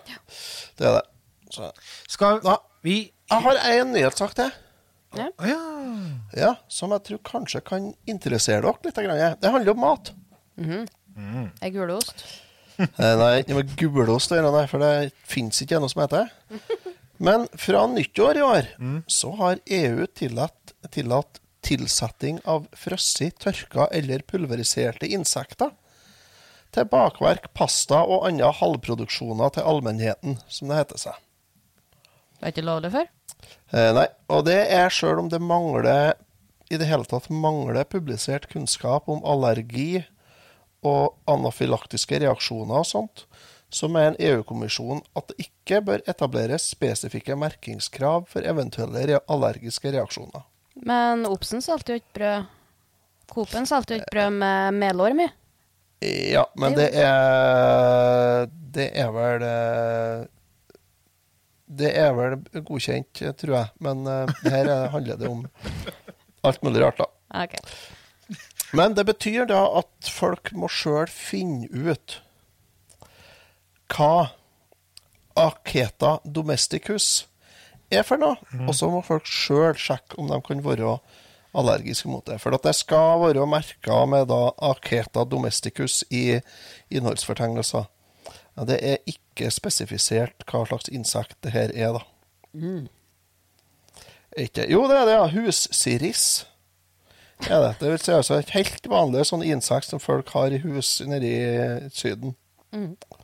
det er det. Så.
Skal
Da,
vi
jeg har en nyhetssak til.
Ja.
Ja, som jeg tror kanskje kan interessere dere litt. grann. Det handler om mat.
Er gulost?
Eh, Nei, ikke med gulost å gjøre, for det fins ikke noe som heter det. Men fra nyttår i år så har EU tillatt, tillatt tilsetting av frosset, tørka eller pulveriserte insekter til bakverk, pasta og andre halvproduksjoner til allmennheten, som det heter seg.
Det er ikke lovlig før?
Eh, nei, og det er sjøl om det mangler i det hele tatt mangler publisert kunnskap om allergi og anafylaktiske reaksjoner og sånt, så mener EU-kommisjonen at det ikke bør etableres spesifikke merkingskrav for eventuelle re allergiske reaksjoner.
Men Obsen solgte jo ikke brød. Coop-en solgte jo ikke brød med melorm i.
Ja, men det er Det er vel eh, Det er vel godkjent, tror jeg. Men eh, her er- handler det om alt mulig rart, da.
Okay.
Men det betyr da at folk må sjøl finne ut hva Aketa domesticus er for noe. Og så må folk sjøl sjekke om de kan være allergiske mot det. For at det skal være merka med da Aketa domesticus i innholdsfortegnelser. Ja, det er ikke spesifisert hva slags insekt det her er, da. Ikke, jo, det er det, ja. Hussiris er det. Det vil si altså et helt vanlig sånn insekt som folk har i hus nede i Syden. Ja,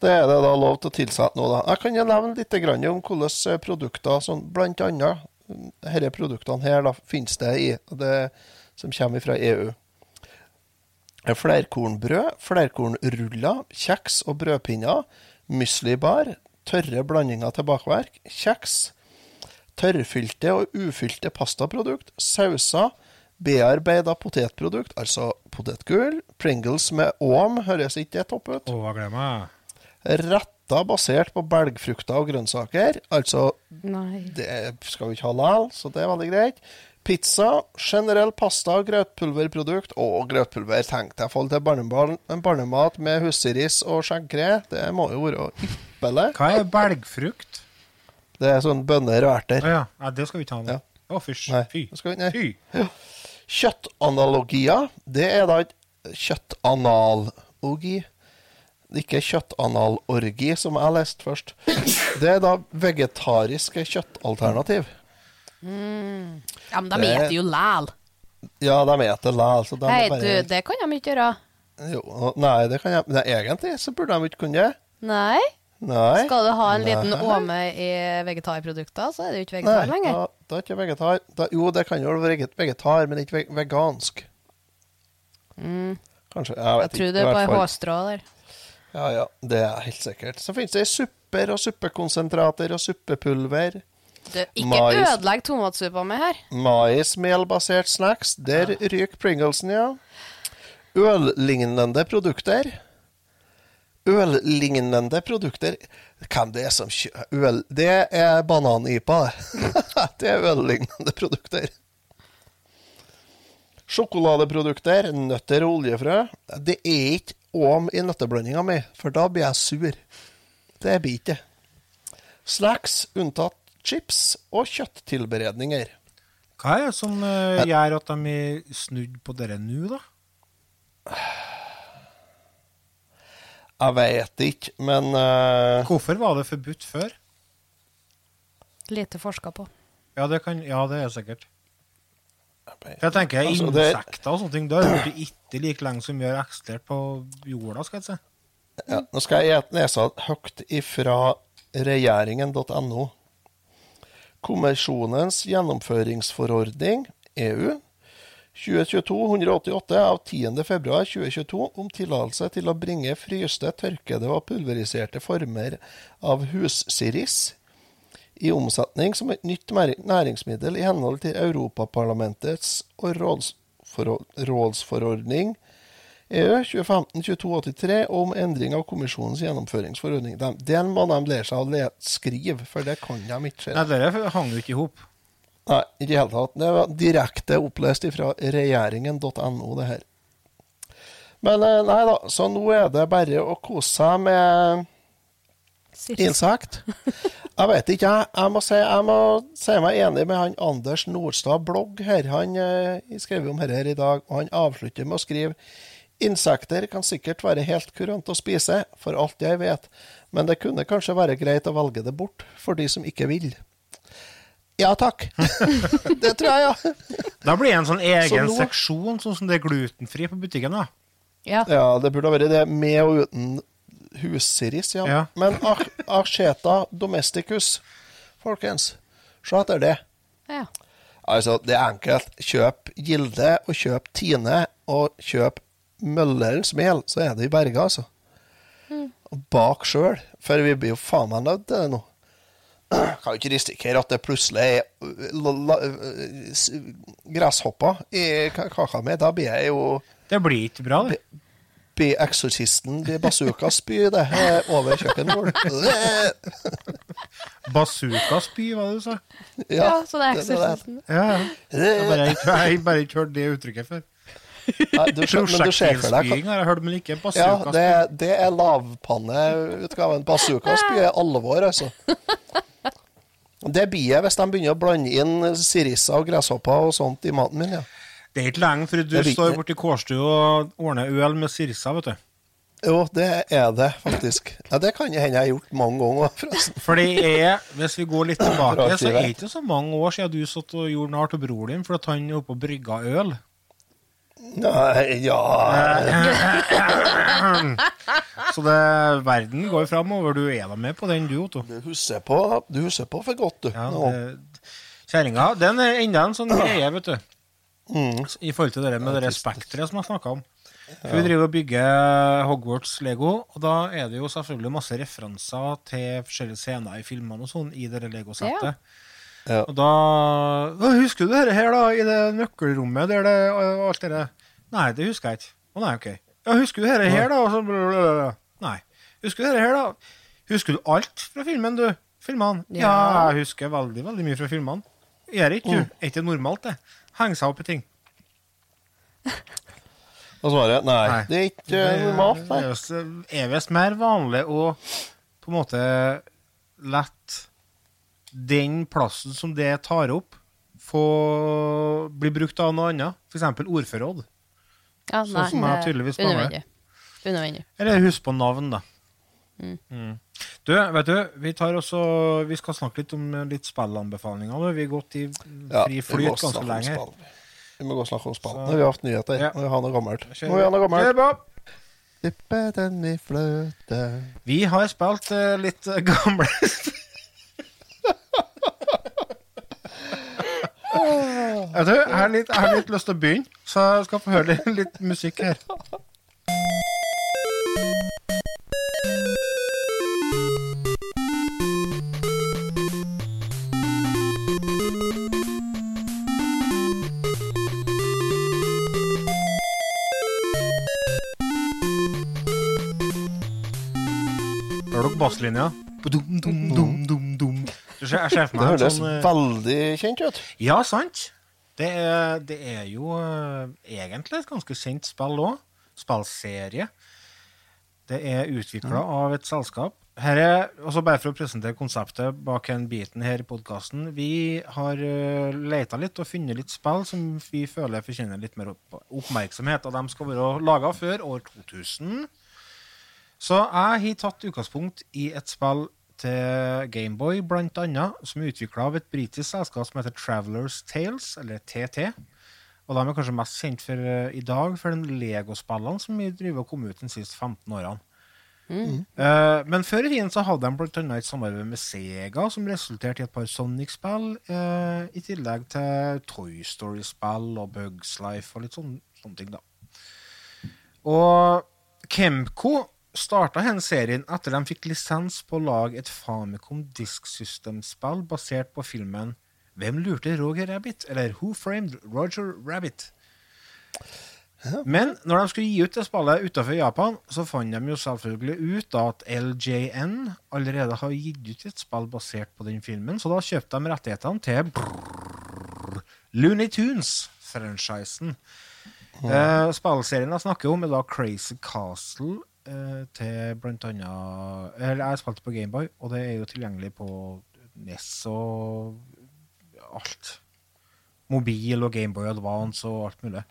Det er det da lov til å tilsette nå, da. Jeg kan jo nevne litt om hvilke produkter, som blant annet disse produktene her, da, finnes det i, det som kommer fra EU. Flerkornbrød, flerkornruller, kjeks og brødpinner, muslibar, tørre blandinger til bakverk, kjeks, tørrfylte og ufylte pastaprodukt, sauser, bearbeida potetprodukt, altså potetgull, Pringles med åm, høres ikke det topp ut?
Å, hva gleder meg.
Retter basert på belgfrukter og grønnsaker, altså
Nei.
det skal vi ikke ha likevel, så det er veldig greit. Pizza, generell pasta, grøtpulverprodukt og grøtpulver. Tenk deg å til barnemat med hussiris og skjeggkre. Det må jo være ypperlig.
Hva er belgfrukt?
Det er sånn bønner og erter.
ja. Nei, det skal vi ikke ha nå.
Ja.
Å, fysj. Fy. Fy.
Kjøttanalogier, det er da et kjøttanalogi. Ikke kjøttanalorgi, som jeg leste først. Det er da vegetariske kjøttalternativ.
Ja, men de
Det-
eter jo læl.
Ja, de spiser læl, så de
Hei,
bare...
du, det kan de ikke gjøre.
jo, Nei, det kan jeg Nei, egentlig så burde de ikke kunne det.
Nei.
Nei.
Skal du ha en liten åme i vegetarprodukter, så er det jo ikke
Nei,
vegetar lenger.
da, da er ikke vegetar. Da, jo, det kan jo være vegetar, men ikke vegansk. vegansk. Kanskje. Jeg
Jeg
vet
tror
ikke.
det
i
er
hvert
bare hårstrå der.
Ja, ja, det er helt sikkert. Så finnes det supper og suppekonsentrater og suppepulver.
Du, ikke
Mais.
ødelegg tomatsuppa mi her.
Maismelbasert snacks. Der ryker Pringlesen, ja. Øllignende produkter. Øllignende produkter Hvem det er som kjører øl? Det er bananipa, det. det er øllignende produkter. Sjokoladeprodukter, nøtter og oljefrø. Det er ikke åm i nøtteblandinga mi, for da blir jeg sur. Det blir ikke det. Snacks unntatt chips og kjøtttilberedninger.
Hva er det som uh, gjør at de er snudd på dere nå, da?
Jeg vet ikke, men uh,
Hvorfor var det forbudt før?
Lite forska på.
Ja, det, kan, ja, det er sikkert. Jeg tenker
Altså, det-
Insekter og sånne ting, da har det ikke like lenge som vi har eksistert på jorda, skal jeg si.
ja, Nå skal jeg lese høyt ifra regjeringen.no. Kommisjonens gjennomføringsforordning, EU, 2022-188 av 10. februar 2022 om tillatelse til å bringe fryste, tørkede og pulveriserte former av hussiris i omsetning som et nytt næringsmiddel i henhold til Europaparlamentets og rådsforordning EU 2015-2283 om endring av kommisjonens gjennomføringsforordning. De- Den må de lære seg å skrive, for det kan de ikke.
Nei, Det hang jo ikke i hop.
Nei, ikke i det hele tatt. Det var direkte opplest fra regjeringen.no, det her. Men eh, nei da, så nå er det bare å kose seg med insekt. Jeg vet ikke, jeg. Jeg må, si, jeg må si meg enig med han Anders Nordstad blogg her. Han eh, skrev om dette her i dag, og han avslutter med å skrive Insekter kan sikkert være helt kurant å spise, for alt jeg vet, men det kunne kanskje være greit å velge det bort for de som ikke vil. Ja takk. det tror jeg, ja.
Da blir det en sånn egen
nå-
seksjon, sånn som det er glutenfri på butikken. da.
Ja.
Ja, det burde ha vært det med og uten hussiris, ja.
Ja.
Men Ar- Archeta domesticus, folkens, se etter det.
ja.
Altså, det er enkelt. Kjøp Gilde og kjøp Tine og kjøp Møllerens mel, så er det i berga, altså. Og bak sjøl, for vi blir jo faen meg nødt til det nå. Kan jo ikke risikere at det plutselig er la- uh, s- gresshopper i kaka mi. Da blir jeg jo
Det blir ikke bra, det.
Blir eksorsisten blir bazookaspy det over kjøkkenbordet.
Bazookaspy, hva det du sa?
ja, så det er eksorsisten.
Ja, ja. Jeg har bare jeg har bare ikke hørt det uttrykket før.
Nei, du,
Prosjektilspying har jeg hørt, men ikke
Ja, det, det er lavpanneutgaven. Bazookaspy er alvor, altså. Det blir jeg hvis de begynner å blande inn sirisser og gresshopper og sånt i maten min. ja.
Det er ikke lenge før du
Det
står borti kårstua og ordner øl med sirsa, vet du.
Jo, det er det faktisk. Ja, Det kan hende jeg har gjort mange ganger, forresten.
For det er, hvis vi går litt tilbake, så er det ikke så mange år siden du satt og gjorde narr til broren din for at han oppe og brygga øl.
Nei, ja
Så det, verden går framover. Du er da med på den, du, Otto.
Du husker på, du husker på for godt, du.
Ja, det- Kjerringa, den er enda en sånn greie, vet du.
Mm.
I forhold til det med det spekteret som jeg snakka om. For Vi driver og bygger Hogwarts Lego, og da er det jo selvfølgelig masse referanser til forskjellige scener i filmene og sånn i det Lego-settet.
Ja.
Og da «Å, Husker du dette her, da? I det nøkkelrommet der det alt det der? Nei, det husker jeg ikke. Å nei, OK. Ja, husker du dette her, da? Og så blablabla. Nei. Husker du dette her, da? Husker du alt fra filmen, du? Filmene? Ja,
Ja.
jeg husker veldig, veldig mye fra filmene. Gjør ikke, du? Er ikke det normalt, det? Henge seg opp i ting.
Og svaret nei,
Nei.
det er ikke normalt. Nei.
Det er visst mer vanlig å på en måte la den plassen som det tar opp, få bli brukt av noe annet. F.eks. ordforråd.
Ja,
Sånn som jeg tydeligvis mangler.
Unødvendig.
Eller husk på navn, da.
Mm.
Mm. Du, vet du, vi tar også Vi skal snakke litt om eh, litt spillanbefalinger. Vi har gått i fri flyt
ja, ganske
lenge.
Vi må gå og snakke om spill.
Vi
Nå har vi hatt nyheter.
Ja.
Nå vil vi ha noe gammelt. Nå ha noe gammelt. Dippe den i fløte
Vi har spilt uh, litt uh, gamle Vet du, jeg har, litt, jeg har litt lyst til å begynne, så jeg skal få høre litt musikk her. basslinja? Dum, dum, dum, dum, dum. Jeg ser for
Det
meg en
høres
sånn eh,
veldig kjent ut.
Ja, sant. Det er, det er jo eh, egentlig et ganske kjent spill òg. Spillserie. Det er utvikla av et selskap. Her er, også Bare for å presentere konseptet bak den biten her i podkasten. Vi har uh, leita litt og funnet litt spill som vi føler fortjener litt mer opp oppmerksomhet. Og de skal være laga før år 2000. Så jeg har tatt utgangspunkt i et spill til Gameboy, blant annet, som er utvikla av et britisk selskap som heter Travelers Tales, eller TT. Og de er kanskje mest kjent for uh, i dag for den Lego-spillene som driver og kom ut de siste 15 årene. Eh, men før i tiden så hadde de annet et samarbeid med Sega, som resulterte i et par Sonic-spill, uh, i tillegg til Toy Story-spill og Bugs Life og litt sånne, sånne ting, da. Og Kemco starta denne serien etter de fikk lisens på å lage et Famicom Disk System-spill basert på filmen Hvem lurte Roger Rabbit? Eller Who Framed Roger Rabbit? Men når de skulle gi ut det spillet utenfor Japan, så fant de jo selvfølgelig ut at LJN allerede har gitt ut et spill basert på den filmen, så da kjøpte de rettighetene til brrr, Looney Tunes-franchisen. Eh, spillserien jeg snakker om, er da Crazy Castle eh, til blant annet Eller jeg spilte på Gameboy, og det er jo tilgjengelig på NES og alt. Mobil og Gameboy Advance og alt mulig.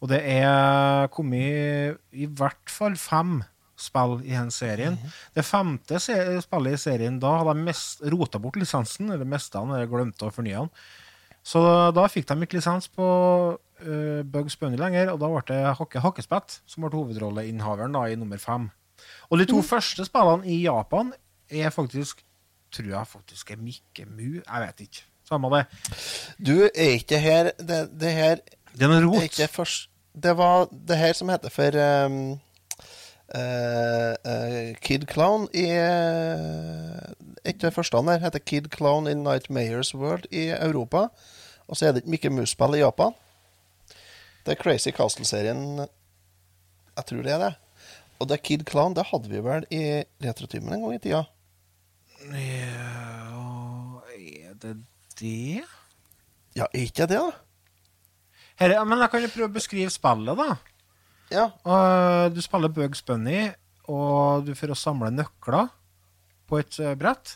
Og det er kommet i hvert fall fem spill i den serien. Det femte spillet i serien, da hadde de mest, rota bort lisensen, eller mista den, eller glemte å fornye den. Så da fikk de ikke lisens på uh, Bugs Bunny lenger, og da ble det Hakke Hakkespett som ble hovedrolleinnehaveren da, i nummer fem. Og de to første spillene i Japan er faktisk Tror jeg faktisk er Mikke Mu. Jeg vet ikke. Samme det.
Du, er ikke her Det, det her
Det er noe
er ikke først Det var det her som heter for um, uh, uh, Kid Clown i uh, det av førstene der heter Kid Clown in Nightmares World i Europa. Og så er det ikke Mikke Mus-spill i Japan. Det er Crazy Castle-serien Jeg tror det er det. Og det er Kid Clown, det hadde vi vel i Retrotimen en gang i tida.
Ja Er det det?
Ja, er ikke det, da?
Her, er- men jeg kan jo prøve å beskrive spillet, da.
Ja.
Uh, du spiller Bugs Bunny, og du får samle nøkler på et eh, brett.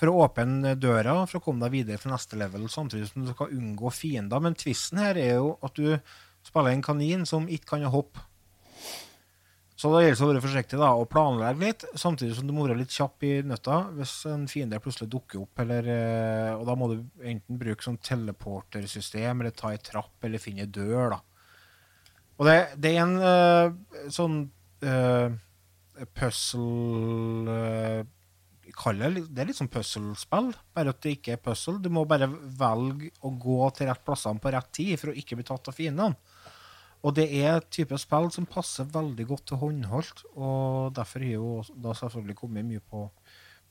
For å åpne døra for å komme deg videre fra neste level, samtidig som du skal unngå fiender. Men tvisten her er jo at du spiller en kanin som ikke kan hoppe. Så da gjelder det å være forsiktig da, og planlegge litt, samtidig som du må være litt kjapp i nøtta hvis en fiende plutselig dukker opp. Eller, eh, og da må du enten bruke sånn teleportersystem, eller ta ei trapp, eller finne ei dør. da. Og det, det er en uh, sånn uh, puzzle uh, Kall det Det er litt sånn puzzlespill, bare at det ikke er puzzle. Du må bare velge å gå til rett plassene på rett tid for å ikke bli tatt av fiendene. Og det er et type spill som passer veldig godt til håndholdt, og derfor har jo da selvfølgelig kommet mye på,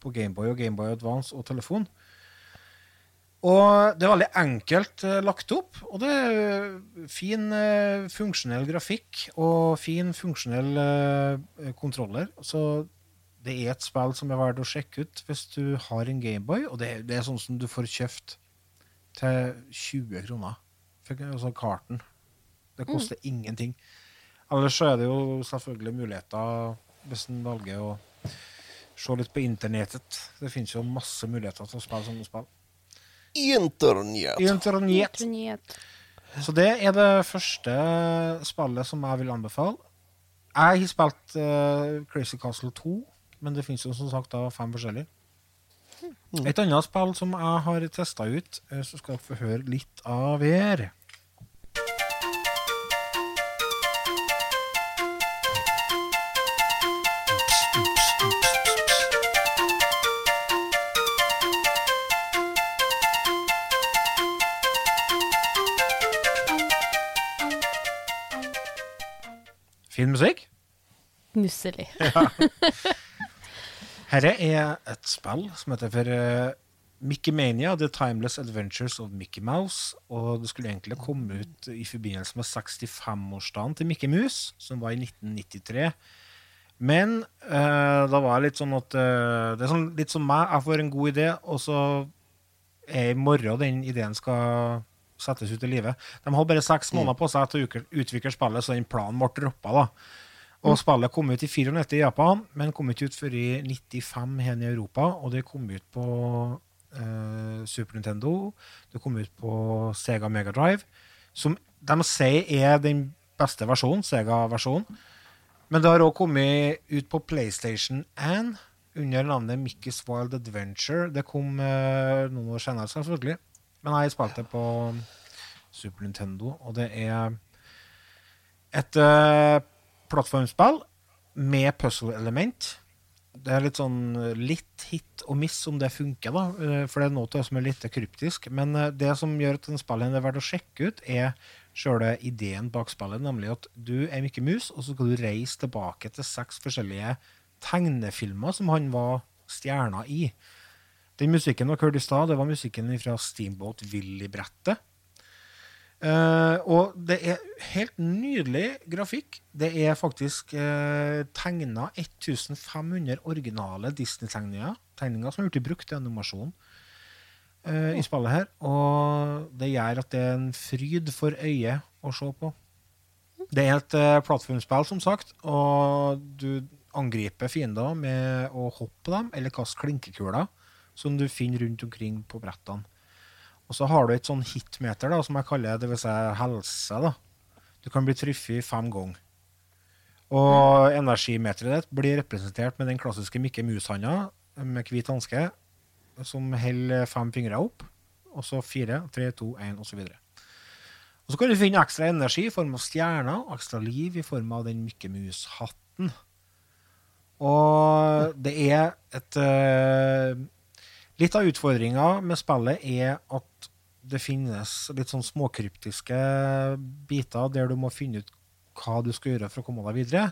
på Gameboy og Gameboy Advance og telefon. Og det er veldig enkelt uh, lagt opp, og det er fin uh, funksjonell grafikk og fin funksjonell uh, kontroller. Så det er et spill som er verdt å sjekke ut hvis du har en Gameboy, og det, det er sånn som du får kjøpt til 20 kroner. Fikk altså karten. Det koster ingenting. Ellers så er det jo selvfølgelig muligheter hvis en velger å se litt på internettet. Det finnes jo masse muligheter til å spille sånne spill.
Internett.
Internett.
Nyhet.
Så det er det første spillet som jeg vil anbefale. Jeg har spilt uh, Crazy Castle 2, men det finnes jo som sagt da fem forskjellige. Et annet spill som jeg har testa ut, eh, så skal dere få høre litt av her. Fin musikk.
Nusselig.
Herre er et spill som heter for uh, Mickey Mania, The Timeless Adventures of Mickey Mouse. Og det skulle egentlig komme ut i forbindelse med 65-årsdagen til Mickey Mouse, som var i 1993. Men uh, da var det litt sånn at uh, Det er sånn, litt som meg. Jeg får en god idé, og så er i morgen den ideen skal settes ut i livet. De har bare seks måneder på seg til å utvikle spillet, så den planen ble droppa. da. Og spillet kom ut i 94 i Japan, men kom ikke ut før i 95 her i Europa. Og det kom ut på eh, Super Nintendo, det kom ut på Sega Mega Drive, som de sier er den beste versjonen, Sega-versjonen. Men det har òg kommet ut på PlayStation 1 under navnet Mickey's Wild Adventure. Det kom eh, noen år senere, selvfølgelig. Men jeg spilte på Super Nintendo, og det er et eh, plattformspill med puzzle-element. Det er litt sånn eh, litt hit og miss om det funker, da. eh, For det er noe som er litt kryptisk. Men eh, det som gjør at den spillet er verdt å sjekke ut, er sjøle ideen bak spillet, nemlig at du er Mikke Mus, og så skal du reise tilbake til seks forskjellige tegnefilmer som han var stjerna i. Den musikken dere hørte i stad, det var musikken fra Steamboat Willy-brettet. Eh, og det er helt nydelig grafikk. Det er faktisk uh, tegna 1500 originale Disney-tegninger tegninger som er blitt brukt i animasjon uh, i spillet her. Og det gjør at det er en fryd for øyet å se på. Det er et uh, plattformspill, som sagt, og du angriper fiender med å hoppe på dem eller kaste klinkekuler som du finner rundt omkring på brettene. Og så har du et sånn hitmeter, da, som jeg kaller det, vil si helse. da. Du kan bli truffet fem ganger. Og energimeteret ditt blir representert med den klassiske Mikke Mus-handa med hvit hanske, som holder fem fingre opp. Og så fire, tre, to, én, osv. Og så kan du finne ekstra energi i form av stjerner, og ekstra liv i form av den Mikke Mus-hatten. Og det er et eh, Litt av utfordringa med spillet er at det finnes litt sånn småkryptiske biter der du må finne ut hva du skal gjøre for å komme deg videre.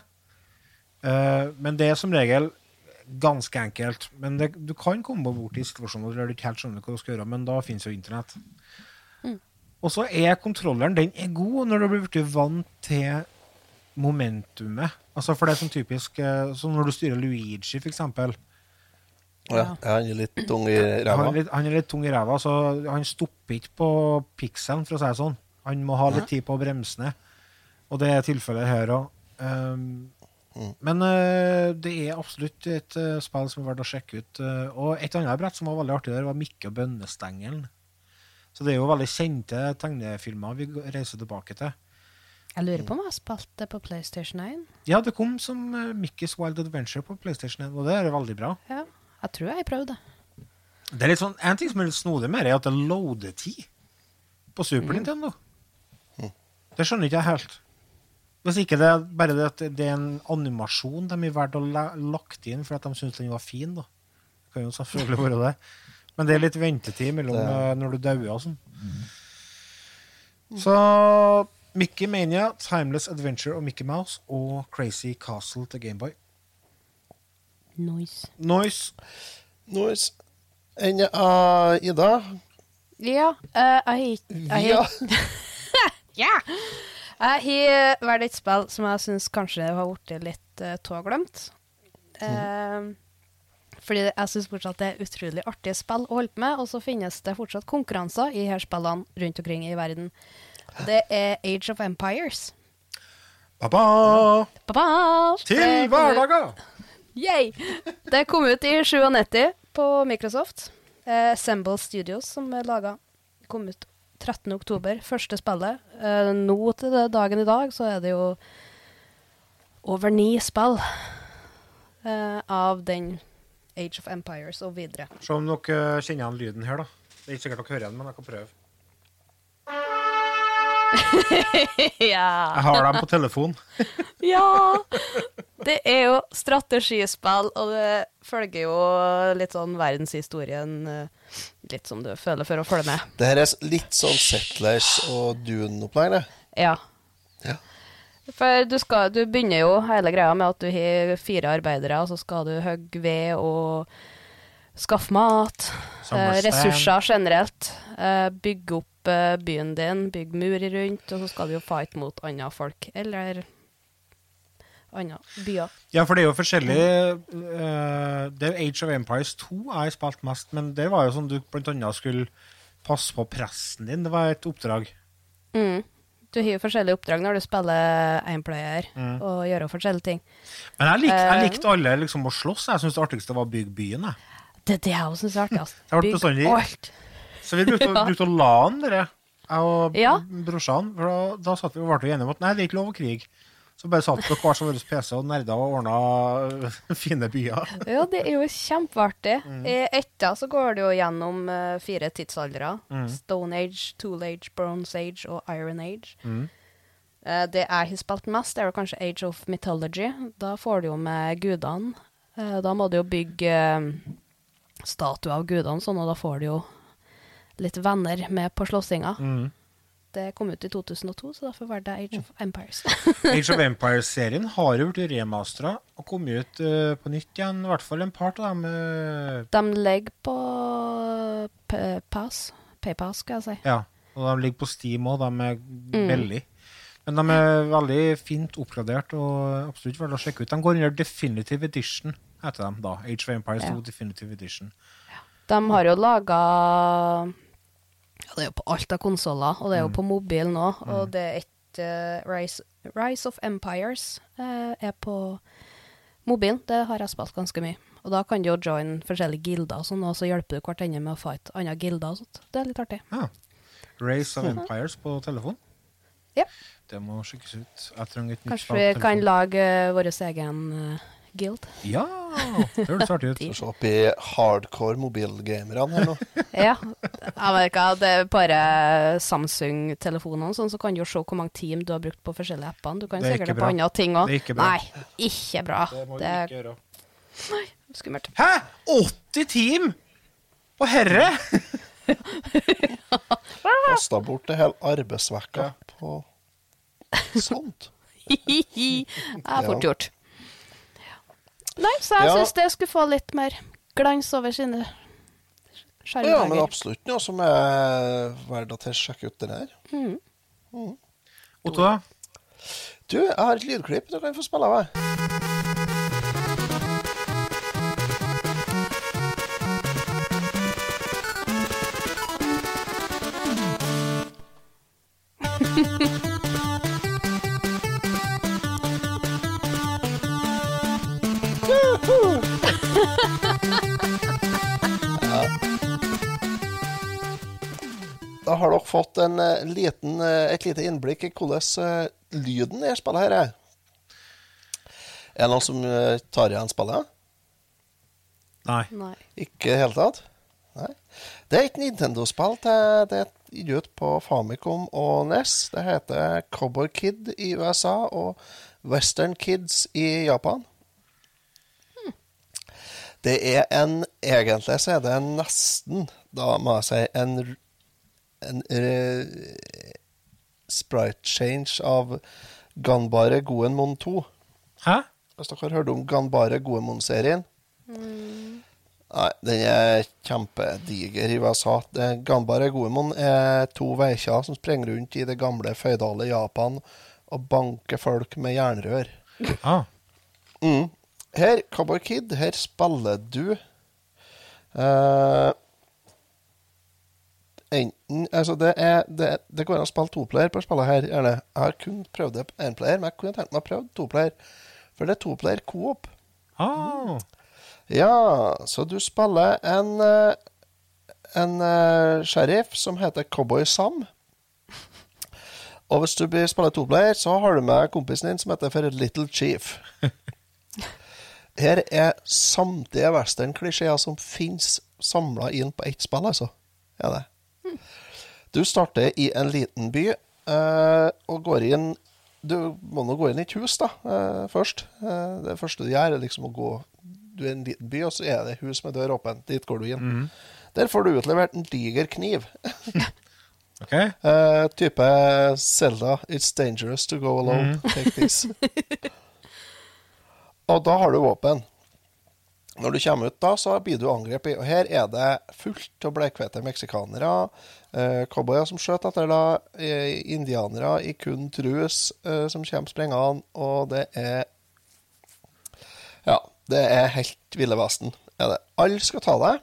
Eh, men det er som regel ganske enkelt. Men det, du kan komme bort i situasjoner der du ikke helt skjønner hva du skal gjøre, men da finnes jo internett. Og så er kontrolleren den er god når du blir blitt vant til momentumet. Altså for det er sånn typisk så når du styrer Luigi, for eksempel.
Ja, han er litt tung i
Han
ræva.
er, litt, han er litt tung i ræva, så han stopper ikke på pikselen, for å si det sånn. Han må ha litt tid på å bremse ned. Og det er tilfellet her òg. Um, Men uh, det er absolutt et uh, spill som er verdt å sjekke ut. Uh, og et annet brett som var veldig artig der, var Mikke og bønnestengelen. Så det er jo veldig kjente tegnefilmer vi reiser tilbake til.
Jeg lurer på om jeg har spilt det på PlayStation 1.
Ja, det kom som uh, Mickey's Wild Adventure på PlayStation 1, og det er veldig bra.
Ja, jeg tror jeg prøvde det.
Det er litt sånn, En ting som er litt snodig med det, er at det loader tid på Super Nintendo. Det skjønner ikke jeg helt. Hvis ikke det er bare det at det er en animasjon de har valgt å lagt inn for at de syns den var fin, da. Det kan jo selvfølgelig være det. Men det er litt ventetid mellom
Det-
eh, når du dauer og sånn. Så Mickey Mania, Timeless Adventure og Mickey Mouse og Crazy Castle til Gameboy.
Nice.
Noise.
Noise. Enn uh, Ida?
Ja, eh, jeg har
Ja.
Ja! Jeg har valgt et spill som jeg syns kanskje har blitt litt uh, tåglemt. Eh, fordi jeg syns fortsatt det er utrolig artige spill å holde på med, og så finnes det fortsatt konkurranser i her spillene rundt omkring i verden. Det er Age of Empires.
Ba-ba!
Ba-ba!
Til hverdager!
Yay! Det kom ut i 97 på Microsoft. Eh, Assemble Studios som laga. Kom ut 13. oktober, første spillet. Eh, nå til dagen i dag så er det jo over ni spill eh, av den Age of Empires og videre.
Se om dere kjenner igjen lyden her, da. Det er ikke sikkert dere hører den, men jeg kan prøve.
ja.
Jeg har dem på telefon.
ja! Det er jo strategispill, og det følger jo litt sånn verdenshistorien eh, litt som du føler for å følge med.
Det her er litt sånn Settlers og Dune-opplegg, det.
Ja.
Ja.
For du, skal, du begynner jo hele greia med at du har fire arbeidere, og så skal du hogge ved og skaffe mat. Eh, ressurser generelt. Eh, bygge opp eh, byen din, bygge murer rundt, og så skal du jo fight mot andre folk. Eller andre byer.
Ja, for det er jo forskjellig Det er Age of Empires 2 jeg har spilt mest, men det var jo sånn du blant annet skulle passe på presten din. Det var et oppdrag.
Mm. Du har jo forskjellige oppdrag når du spiller énplayer
Mm.
og gjør forskjellige ting.
Men jeg, lik, jeg likte alle liksom å slåss. Jeg syns det artigste var å bygge byen. Jeg.
Det er det jeg også syns er
artig. Altså.
Bygg
bestandig-
alt.
Så vi brukte,
Ja.
brukte å la han, dere. Jeg og
Ja.
brorsan. For da, da satt vi og ble enige om at nei, det er ikke lov å krige. Så bare satt vi på hver vår PC og nerda og ordna fine byer.
Ja, det er jo kjempeartig.
Mm.
I etta så går det jo gjennom eh, fire tidsaldre.
Mm.
Stone Age, Tool Age, Bronze Age og Iron Age.
Mm.
Eh, det jeg har spilt mest, det er jo kanskje Age of Mythology. Da får du jo med gudene. Eh, da må du jo bygge statuer av gudene, sånn, og da får du jo litt venner med på slåssinga.
Mm.
Det kom ut i 2002, så derfor var det Age of Empires.
Age of Empires-serien har jo blitt remastera og kommet ut uh, på nytt igjen. I hvert fall en part av dem. Uh...
De ligger på P- Pass. PayPass, skal jeg si.
ja, og de ligger på Steam òg. De er
Mm.
billige. Men de er veldig fint oppgradert og absolutt verdt å sjekke ut. De går under Definitive Edition, heter de da. Age of Empires
Ja.
2 Definitive Edition.
De har jo laga ja, Det er jo på alt av konsoller, og det er jo på mobil nå. Og det er et uh, Rise, Rise of Empires uh, er på mobilen. Det har jeg spilt ganske mye. Og da kan du jo joine forskjellige gilder og sånn, og så hjelper du hverandre med å fighte andre gilder og sånt. Det er litt artig.
Ja. Race of Empires på telefon.
Ja.
Det må sjekkes ut. Jeg trenger et nytt
Kanskje vi kan
telefon.
lage uh, vår egen uh, guild.
Ja! Det høres artig ut.
Se opp i hardcore mobilgamerne her nå.
Ja. Jeg vet ikke, det er bare Samsung-telefonene, sånn, så kan du jo se hvor mange team du har brukt på forskjellige appene. Du kan
er
sikkert
ikke
det på andre ting òg. Nei, ikke bra.
Det må
Det
ikke gjøre.
Nei, skummelt.
Hæ?! 80 team?! Å herre?!
Kasta bort en hel arbeidsvekka på sånt.
Det er fort gjort. Nei, så jeg
Ja.
syns det skulle få litt mer glans over sine
Ja, men
skjermdager.
absolutt noe som er verdt å sjekke ut det der.
Mm.
Mm. Otto.
Du, jeg har et lydklipp du kan få spille av. Da har dere fått en, eh, liten, eh, et lite innblikk i hvordan eh, lyden i spillet her er. Er det noen som tar igjen spillet?
Nei.
Nei.
Ikke i det hele tatt? Nei. Det er et Nintendo-spill. Det er gitt ut på Famicom og NES. Det heter Cowboy Kid i USA og Western Kids i Japan. Det er en Egentlig så er det nesten, da må jeg si, en, en sprite change av Ganbare Goemon 2.
Hæ?
Hvis dere har hørt om Ganbare Goemon-serien? Nei, den er kjempediger i USA. Ganbare Goemon er to veikjer som sprenger rundt i det gamle føydale Japan og banker folk med jernrør.
Ah.
Mm. Her, Cowboy Kid, her spiller du eh, Enten Altså, det er Det, det går an å spille toplayer på spillet her, gjerne. Jeg har kun prøvd det på énplayer, men jeg kunne tenkt meg å prøve toplayer. For det er toplayer coop.
Ah.
Ja, så du spiller en eh, En eh, sheriff som heter Cowboy Sam. Og hvis du blir spiller toplayer, så har du med kompisen din som heter for Little Chief. Her er samtlige westernklisjeer som fins, samla inn på ett spill, altså. Er det. Du starter i en liten by eh, og går inn Du må nå gå inn i et hus, da, eh, først. Eh, det første du gjør, er liksom å gå Du er i en liten by, og så er det hus med dør åpen. Dit går du inn. Der får du utlevert en diger kniv.
OK?
Eh, type Zelda, it's dangerous to go alone. Take this. og da har du våpen. Når du kommer ut da, så blir du angrepet. Og her er det fullt av blekhvete meksikanere, eh, cowboyer som skjøter etter da, eh, indianere i kun trus eh, som kommer sprengende, og det er Ja, det er helt Ville Vesten. Er det. Alle skal ta deg.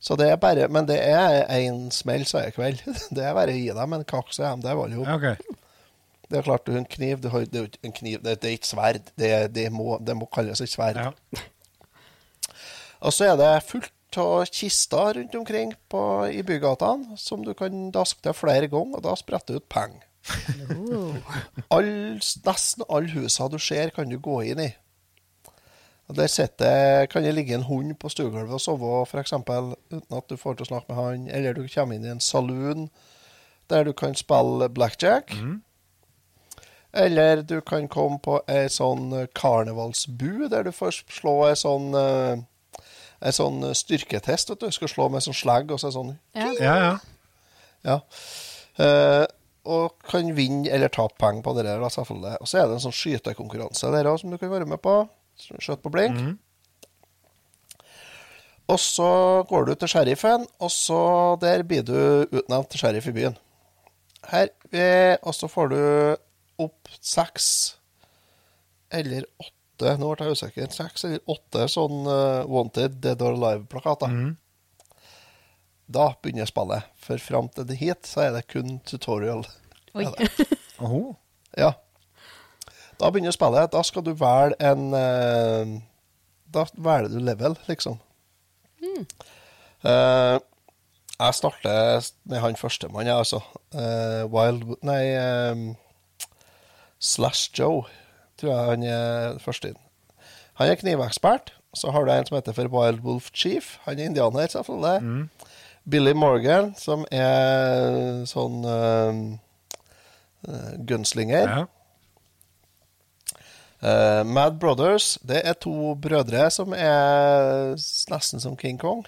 Så det er bare, Men det er én smell, sa jeg i kveld. Det er bare å gi dem en og hjem. Det var jo
Ja, ok.
Det er klart du har en kniv. Du har, det er ikke en kniv, det, det er ikke sverd. Det, det, må, det må kalles et sverd.
Ja.
Og så er det fullt av kister rundt omkring på, i bygatene som du kan daske til flere ganger, og da spretter det ut penger. All- nesten alle husene du ser, kan du gå inn i. Og Der sitter, kan det ligge en hund på stuegulvet og sove, f.eks., uten at du får til å snakke med han. Eller du kommer inn i en saloon der du kan spille blackjack. Eller du kan komme på ei sånn eh, karnevalsbu, der du får slå ei sånn eh, ei sånn styrketest. vet Du skal slå med sånn slegg og så sånn
Ja.
Ja, ja.
Eh, og kan vinne eller tape penger på det der, da, selvfølgelig. Og så er det en sånn skytekonkurranse der òg, som du kan være med på. Skjøt på blink. Og så går du til sheriffen, og så der blir du utnevnt til sheriff i byen. Her, eh, Og så får du opp seks eller åtte Nå ble jeg usikker. Seks eller åtte sånn uh, Wanted Dead or Alive-plakater. Da begynner spillet. For fram til det hit, så er det kun tutorial.
Oi.
Oho.
Ja. Da begynner spillet. Da skal du velge en uh, Da velger du level, liksom. Eh, jeg starter med han førstemann, jeg, altså. Uh, Wild Nei um, Slash Joe, tror jeg han er første inn. Han er knivekspert. Så har du en som heter for Wild Wolf Chief. Han er indianer, selvfølgelig. Billy Morgan, som er sånn eh, gunslinger.
Ja.
Uh, Mad Brothers, det er to brødre som er nesten som King Kong.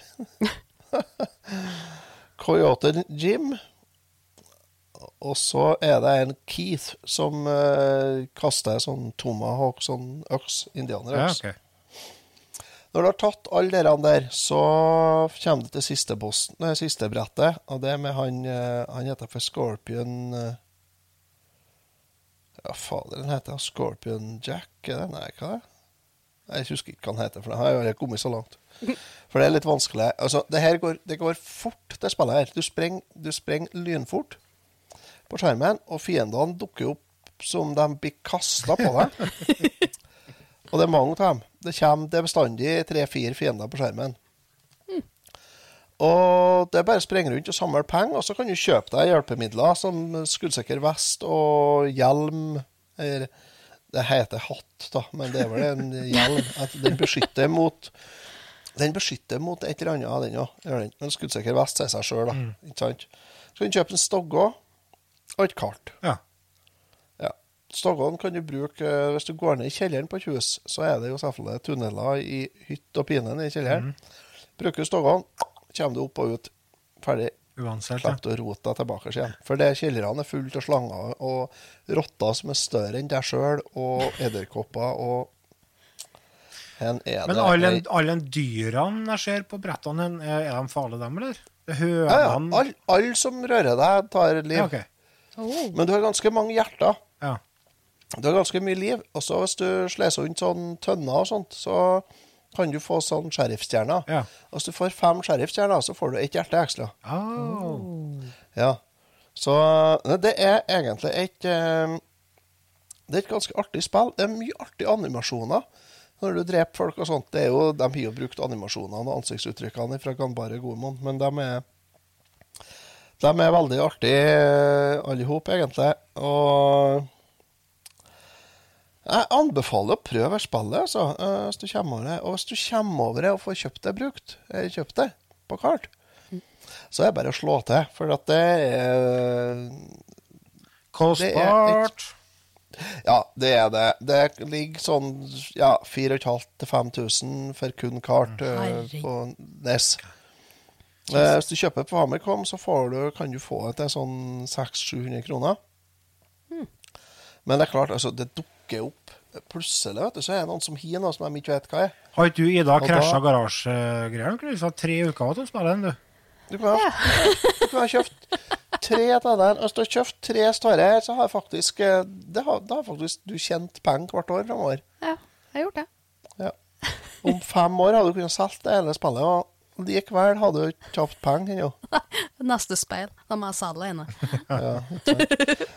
Coyote Jim. Og så er det en Keith som eh, kaster sånn tomahawk, sånn øks,
ja,
indianerøks. Når du har tatt alle dere der, så kommer du til siste, posten, nei, siste brettet. Og det er med han eh, Han heter for Scorpion eh, Ja, fader, han heter Scorpion Jack, er det? Nei, hva er det? Jeg husker ikke hva han heter, for det har ikke kommet så langt. For det er litt vanskelig. Altså, det her går, det går fort, det spillet her. Du sprenger, du sprenger lynfort på skjermen, og fiendene dukker opp som de blir kasta på deg. Og det er mange av dem. Det kommer det er bestandig tre-fire fiender på skjermen. Og det er bare å springe rundt og samle penger, og så kan du kjøpe deg hjelpemidler som skuddsikker vest og hjelm. Eller det heter hatt, da, men det er vel en hjelm. At den beskytter mot Den beskytter mot et eller annet, den òg. En skuddsikker vest sier seg sjøl, da. Ikke sant? Så kan du kjøpe en stogge og et kart.
Ja.
Ja. Stoggene kan du bruke eh, Hvis du går ned i kjelleren på et hus, så er det jo selvfølgelig tunneler i hytt og pine nede i kjelleren. Bruker du stoggene, kommer du opp og ut. Ferdig.
Uansett.
Slapp å rote deg tilbake igjen. For det kjellerne er fullt av slanger og rotter som er større enn deg sjøl, og edderkopper og
Men alle all dyrene jeg ser på brettene, er de farlige, dem, eller? Er
Ja, ja. Alle all som rører deg, tar liv.
Ja, ok.
Men du har ganske mange hjerter.
Ja.
Du har ganske mye liv. Og så hvis du sleser rundt sånn tønner og sånt, så kan du få sånn sheriffstjerner.
Ja.
Og Hvis du får fem sheriffstjerner, så får du ett hjerte ekstra.
Oh.
Ja. Så det er egentlig et eh, Det er et ganske artig spill. Det er mye artige animasjoner når du dreper folk og sånt. Det er jo, De har jo brukt animasjonene og ansiktsuttrykkene fra Ganbare Gormon, men de er De er veldig artige, eh, alle hop, egentlig. Og jeg anbefaler å prøve spillet, altså, eh, hvis du kommer over det. Og hvis du kommer over det og får kjøpt det brukt, eller kjøpt det på kart, så er det bare å slå til. For at det er
Kostbart.
Ja, det er det. Det ligger sånn ja, 4500-5000 for kun kart eh,
Herregud.
på NES. Eh, hvis du kjøper på Amercom, så får du, kan du få det til sånn 600-700 kroner. Men det er klart, altså, det dukker opp plutselig, vet du, så er det noen som har noe som de ikke vet hva er.
Har ikke du Ida krasja garasjegreier? Du kunne liksom ha tre uker til å spille den, du.
Du kan ha, du kan ha kjøpt tre av den. Hvis du har kjøpt tre større her, så har faktisk, eh, det har, det har faktisk du tjent penger hvert år framover.
Ja, jeg har gjort det.
Ja. Om fem år hadde du kunnet solgt det hele spillet, og likevel hadde jo ikke tapt penger ennå.
Neste speil. Da må jeg sadle ja,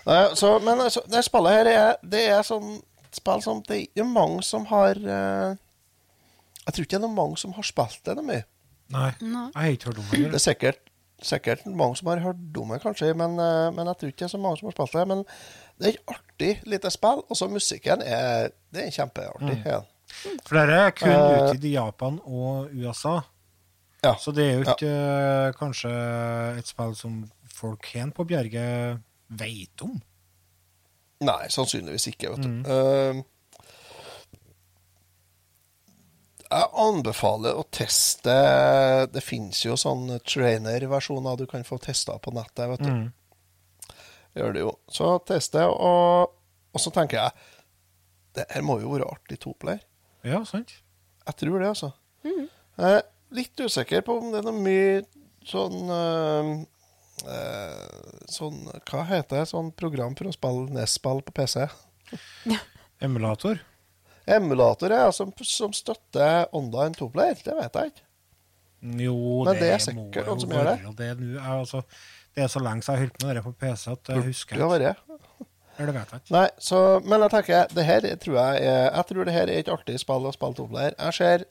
Nei, så, men så, det spillet her er, det er sånn spill som Det er ikke mange som har uh, Jeg tror ikke det er noen mange som har spilt det noe mye.
Nei,
Nei.
jeg har ikke hørt om det.
Det er sikkert, sikkert mange som har hørt om det, kanskje, men, uh, men jeg tror ikke det er så mange som har spilt det. Men det er et artig lite spill. Og så musikken er, det er kjempeartig.
Mm.
Ja.
For dette er kun
uh,
utgitt i Japan og USA.
Ja.
Så det er jo ikke ja. kanskje et spill som folk hen på Bjerget veit om.
Nei, sannsynligvis ikke, vet du.
Mm.
Eh, jeg anbefaler å teste Det finnes jo sånne trainer-versjoner du kan få testa på nettet, vet du.
Mm.
Gjør det jo. Så teste, og, og så tenker jeg Det her må jo være artig toplayer.
Ja, sant?
Jeg tror det, altså. Jeg er litt usikker på om det er noe mye sånn uh, eh, Sånn Hva heter det? Sånn program for å spille NES-spill på PC?
Emulator.
Emulator ja. som, som støtter online toplayer. Det vet jeg ikke.
Jo,
Men det er sikkert noen som gjør det.
det. er, Jeg, altså, det er så lenge siden jeg har holdt med det på PC at jeg husker
Det
ikke.
vært.
Eller det vet jeg ikke.
Nei, så, men jeg tenker det her tror jeg er, Jeg tror det her er et artig spill å spille toplayer. Jeg ser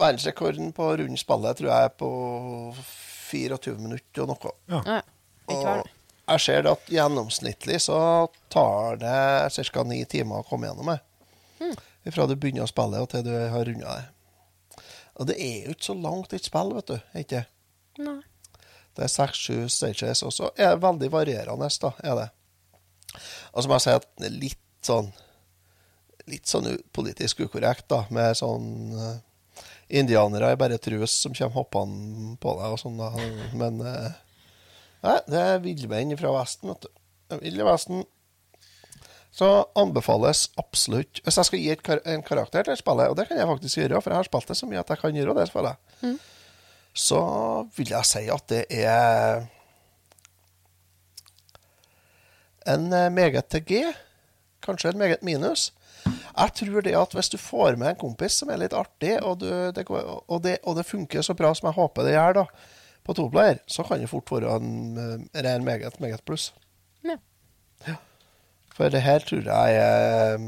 verdensrekorden på rundt spillet tror jeg er på 24 minutter og noe.
Ja,
Og jeg ser det at gjennomsnittlig så tar det ca. ni timer å komme gjennom det. Fra du begynner å spille og til du har runda det. Og det er jo ikke så langt et spill, vet du. er Ikke?
Nei.
Det er seks-sju stages, og så er det veldig varierende, da, er det. Og så må jeg si at det er litt sånn Litt sånn politisk ukorrekt, da, med sånn eh, Indianere er bare trus som kommer hoppende på deg og sånn. Men eh, Nei, det er villmenn fra Vesten, vet du. Ville Vesten. Så anbefales absolutt Hvis jeg skal gi et kar en karakter til spillet, og det kan jeg faktisk gjøre, for jeg har spilt det så mye at jeg kan gjøre det spillet, så vil jeg si at det er en eh, meget til G. Kanskje en meget minus. Jeg tror det at hvis du får med en kompis som er litt artig, og, du, det, går, og, det, og det funker så bra som jeg håper det gjør da, på toplayer, så kan det fort være en eh, ren meget, meget pluss.
Ja.
Ja. For det her tror jeg er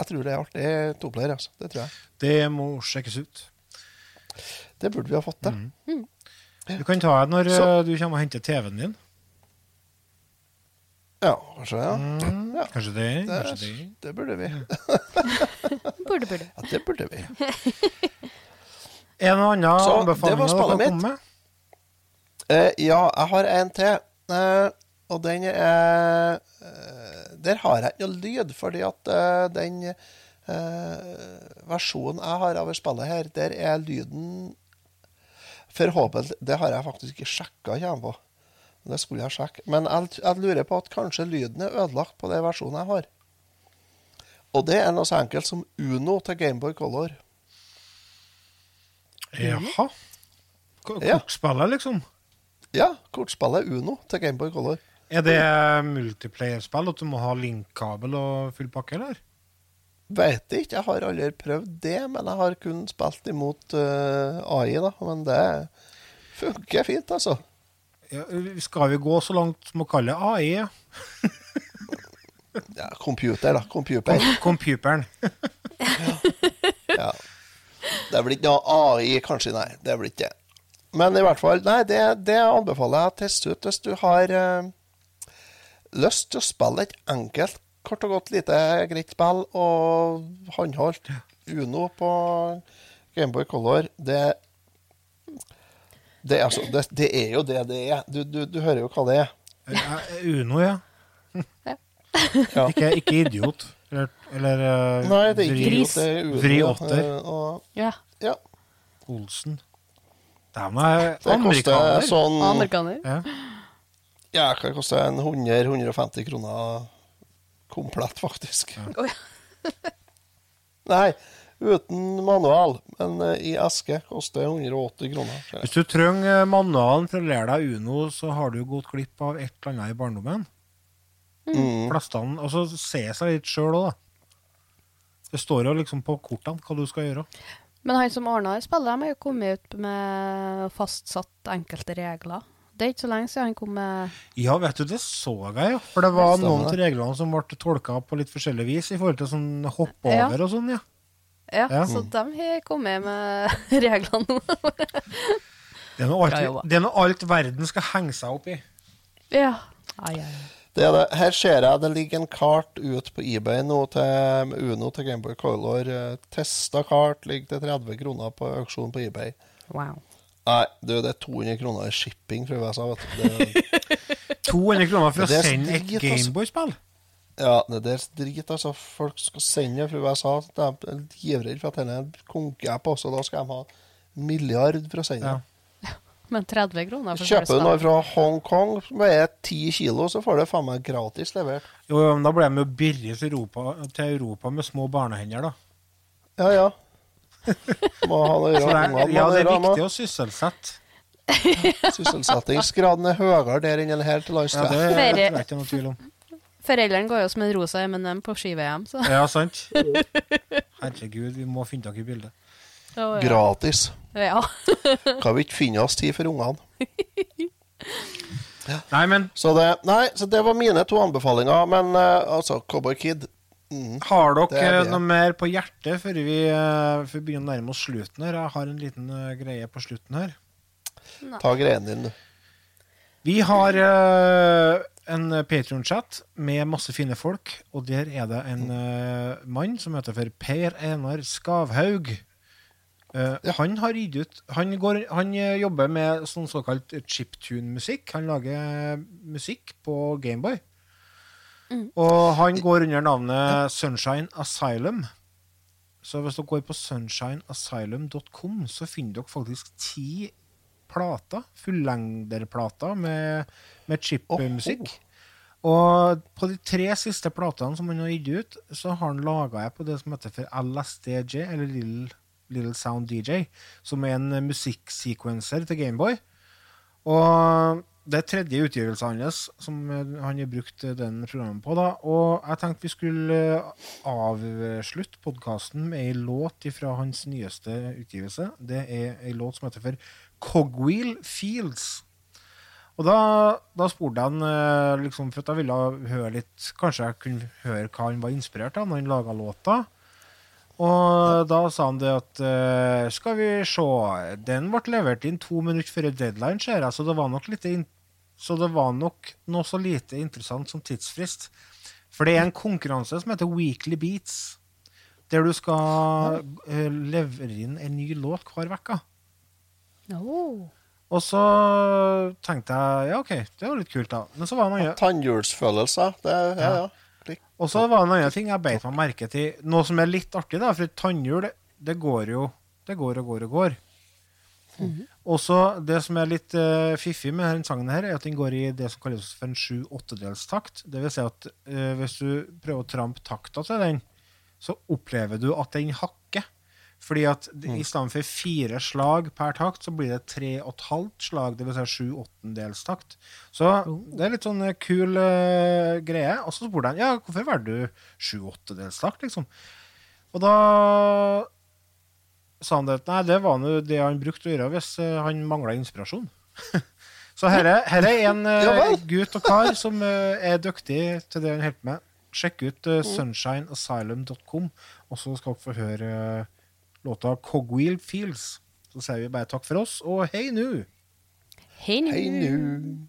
Jeg tror det er artig toplayer, altså. Det tror jeg.
Det må sjekkes ut.
Det burde vi ha fått til.
Du kan ta det når
Så-
eh, du kommer og henter TV-en din.
Ja, kanskje. Ja.
Mm,
Ja.
Kanskje det.
Det,
Kanskje det.
det burde vi.
Burde, burde.
Ja, det burde vi.
En og annen
Så, det
anbefaling
spillet
kan
mitt.
komme med?
Eh, ja, jeg har en til. Eh, og den er eh, Der har jeg ikke noe lyd, fordi at eh, den eh, versjonen jeg har av spillet her, der er lyden Forhåpentlig Det har jeg faktisk ikke sjekka kommer på. Det skulle jeg sjekke. Men jeg, jeg lurer på at kanskje lyden er ødelagt på den versjonen jeg har. Og det er noe så enkelt som Uno til Gameboy Color.
Jaha. Kortspillet, liksom?
Ja, kortspillet Uno til Gameboy Color.
Er det multiplayer-spill at du må ha linkkabel og full pakke, eller?
Vet ikke, jeg har aldri prøvd det, men jeg har kun spilt imot uh, AI, da. Men det funker fint, altså.
Ja, skal vi gå så langt som å kalle det AI? ja?
Ja, computer, da. Computer.
Computeren.
Ja. Det blir ikke noe AI, kanskje, nei. Det blir ikke det. Men i hvert fall, nei, det, det anbefaler jeg å teste ut hvis du har uh, lyst til å spille et enkelt, kort og godt lite greit spill og håndholdt Uno på Gameboy Color. Det, det, er altså, det, det er jo det det er. Du, du, du hører jo hva det er.
Uno, ja.
Ja.
Ikke, ikke idiot. Eller, eller eh,
Nei, det er ikke Gris. det er Uno.
Vri åtter.
eh,
Ja.
ja,
Olsen. Det er
koster
amerikaner.
sånn
Amerikaner.
Ja.
Ja, hva koster en 100-150 kroner komplett, faktisk.
Ja.
Nei, uten manual, men eh, i eske koster 180 kroner.
Hvis du trenger manualen for å lære deg Uno, så har du gått glipp av et eller annet i barndommen.
Mm.
Plastene, og så se seg litt sjøl òg, da. Det står jo liksom på kortene hva du skal gjøre.
Men han som ordna det spillet, de har jo kommet ut med fastsatt enkelte regler. Det er ikke så lenge siden han kom med
Ja, vet du, det så jeg jo. For det var noen av reglene som ble tolka på litt forskjellig vis i forhold til sånn hoppe
Ja.
over og sånn, ja.
Ja,
Ja.
så de har kommet med reglene.
Det er noe alt, det er noe alt verden skal henge seg opp i.
ja. Ai, ai.
Det er det. Her ser jeg det ligger en kart ut på eBay nå til Uno til Gameboy Color. Eh, Testa kart ligger til 30 kroner på auksjon på eBay.
Wow.
Nei, du, det er 200 kroner i shipping fra USA, vet du. Det,
200 kroner for å sende et
altså.
Gameboy-spill.
Ja, det der er drit, altså. Folk skal sende det fra USA. De er livredde for at denne konker jeg på, så da skal de ha milliard for å sende
Ja.
det.
Men 30 kroner for
Kjøper du noe fra Hongkong som veier 10 kilo, så får du faen meg gratis levert.
Jo, jo, men da ble de jo billige til Europa, til Europa med små barnehender, da.
Ja, ja. Må ha noe å gjøre.
det er, ja, det er viktig å sysselsette.
Sysselsettingsgraden er høyere der enn her til lands.
Ja, det
er,
det
Ferie.
ikke noe tvil om.
Foreldrene går jo som en rosa M&M på ski-VM, så
Ja, sant? Herregud, vi må finne dere i bildet.
Oh, ja.
Gratis.
Ja.
Kan vi ikke finne oss tid for ungene?
Nei, men
Så det, nei, så det var mine to anbefalinger. Men uh, altså, Cowboy Kid mm,
har dere
er
eh, noe mer på hjertet før vi, uh, før vi begynner å nærme oss slutten her? Jeg har en liten uh, greie på slutten her.
Ta greien din, du.
Vi har en Patrion-chat med masse fine folk, og der er det en uh, mann som heter for Per Einar Skavhaug. Eh, Han har gitt ut Han, går, han eh, jobber med sånn såkalt chiptune-musikk. Han lager eh, musikk på Gameboy. Og han går under navnet Sunshine Asylum. Så hvis dere går på sunshineasylum.com, så finner dere faktisk ti plater, fullengderplater med, med chip-musikk. Og på de tre siste platene som han har gitt ut, så har han laga jeg på det som heter for LSDJ, eller Little, Little Sound DJ, som er en musikksekvenser til Gameboy. Og det er tredje utgivelsen hans som han har brukt den programmet på. da, Og jeg tenkte vi skulle avslutte podkasten med ei låt fra hans nyeste utgivelse. Det er ei låt som heter for Cogwheel Fields. Og da, da spurte han eh, liksom, for at jeg ville høre litt Kanskje jeg kunne høre hva han var inspirert av når han laga låta. Og da sa han det at eh, Skal vi se Den ble levert inn to minutter før deadline, ser jeg, så det var nok in så det var nok noe så lite interessant som tidsfrist. For det er en konkurranse som heter Weekly Beats, der du skal eh, levere inn en ny låt hver uke.
Oh.
Og så tenkte jeg ja, OK, det var litt kult, da. Men så var det noe
Tannhjulsfølelser. Det, ja, ja. Klikk.
Og så var det en annen ting jeg beit meg merke til. Noe som er litt artig, da, for tannhjul, det, går jo Det går og går og går. Også det som er litt uh, fiffig med denne sangen, her, er at den går i det som kalles for en sju-åttedelstakt. Det vil si at uh, hvis du prøver å trampe takta til den, så opplever du at den hakker. Fordi at d- i stedet for fire slag per takt, så blir det tre og et halvt slag. Det vil si sju åttendels takt. Så det er litt sånn eh, kul uh, greie. Og så spurte han ja, hvorfor valgte du sju-åttedelstakt, liksom. Og da sa han det nei, det var nå det han brukte å gjøre hvis eh, han mangla inspirasjon. så her er, her er en
uh,
gutt og kar som uh, er dyktig til det han holder på med. Sjekk ut uh, sunshineasylum.com, og så skal dere få høre eh, låta 'Cogwheel Fields'. Så sier vi bare takk for oss, og hei nu!
Hei nu!
Hei nu.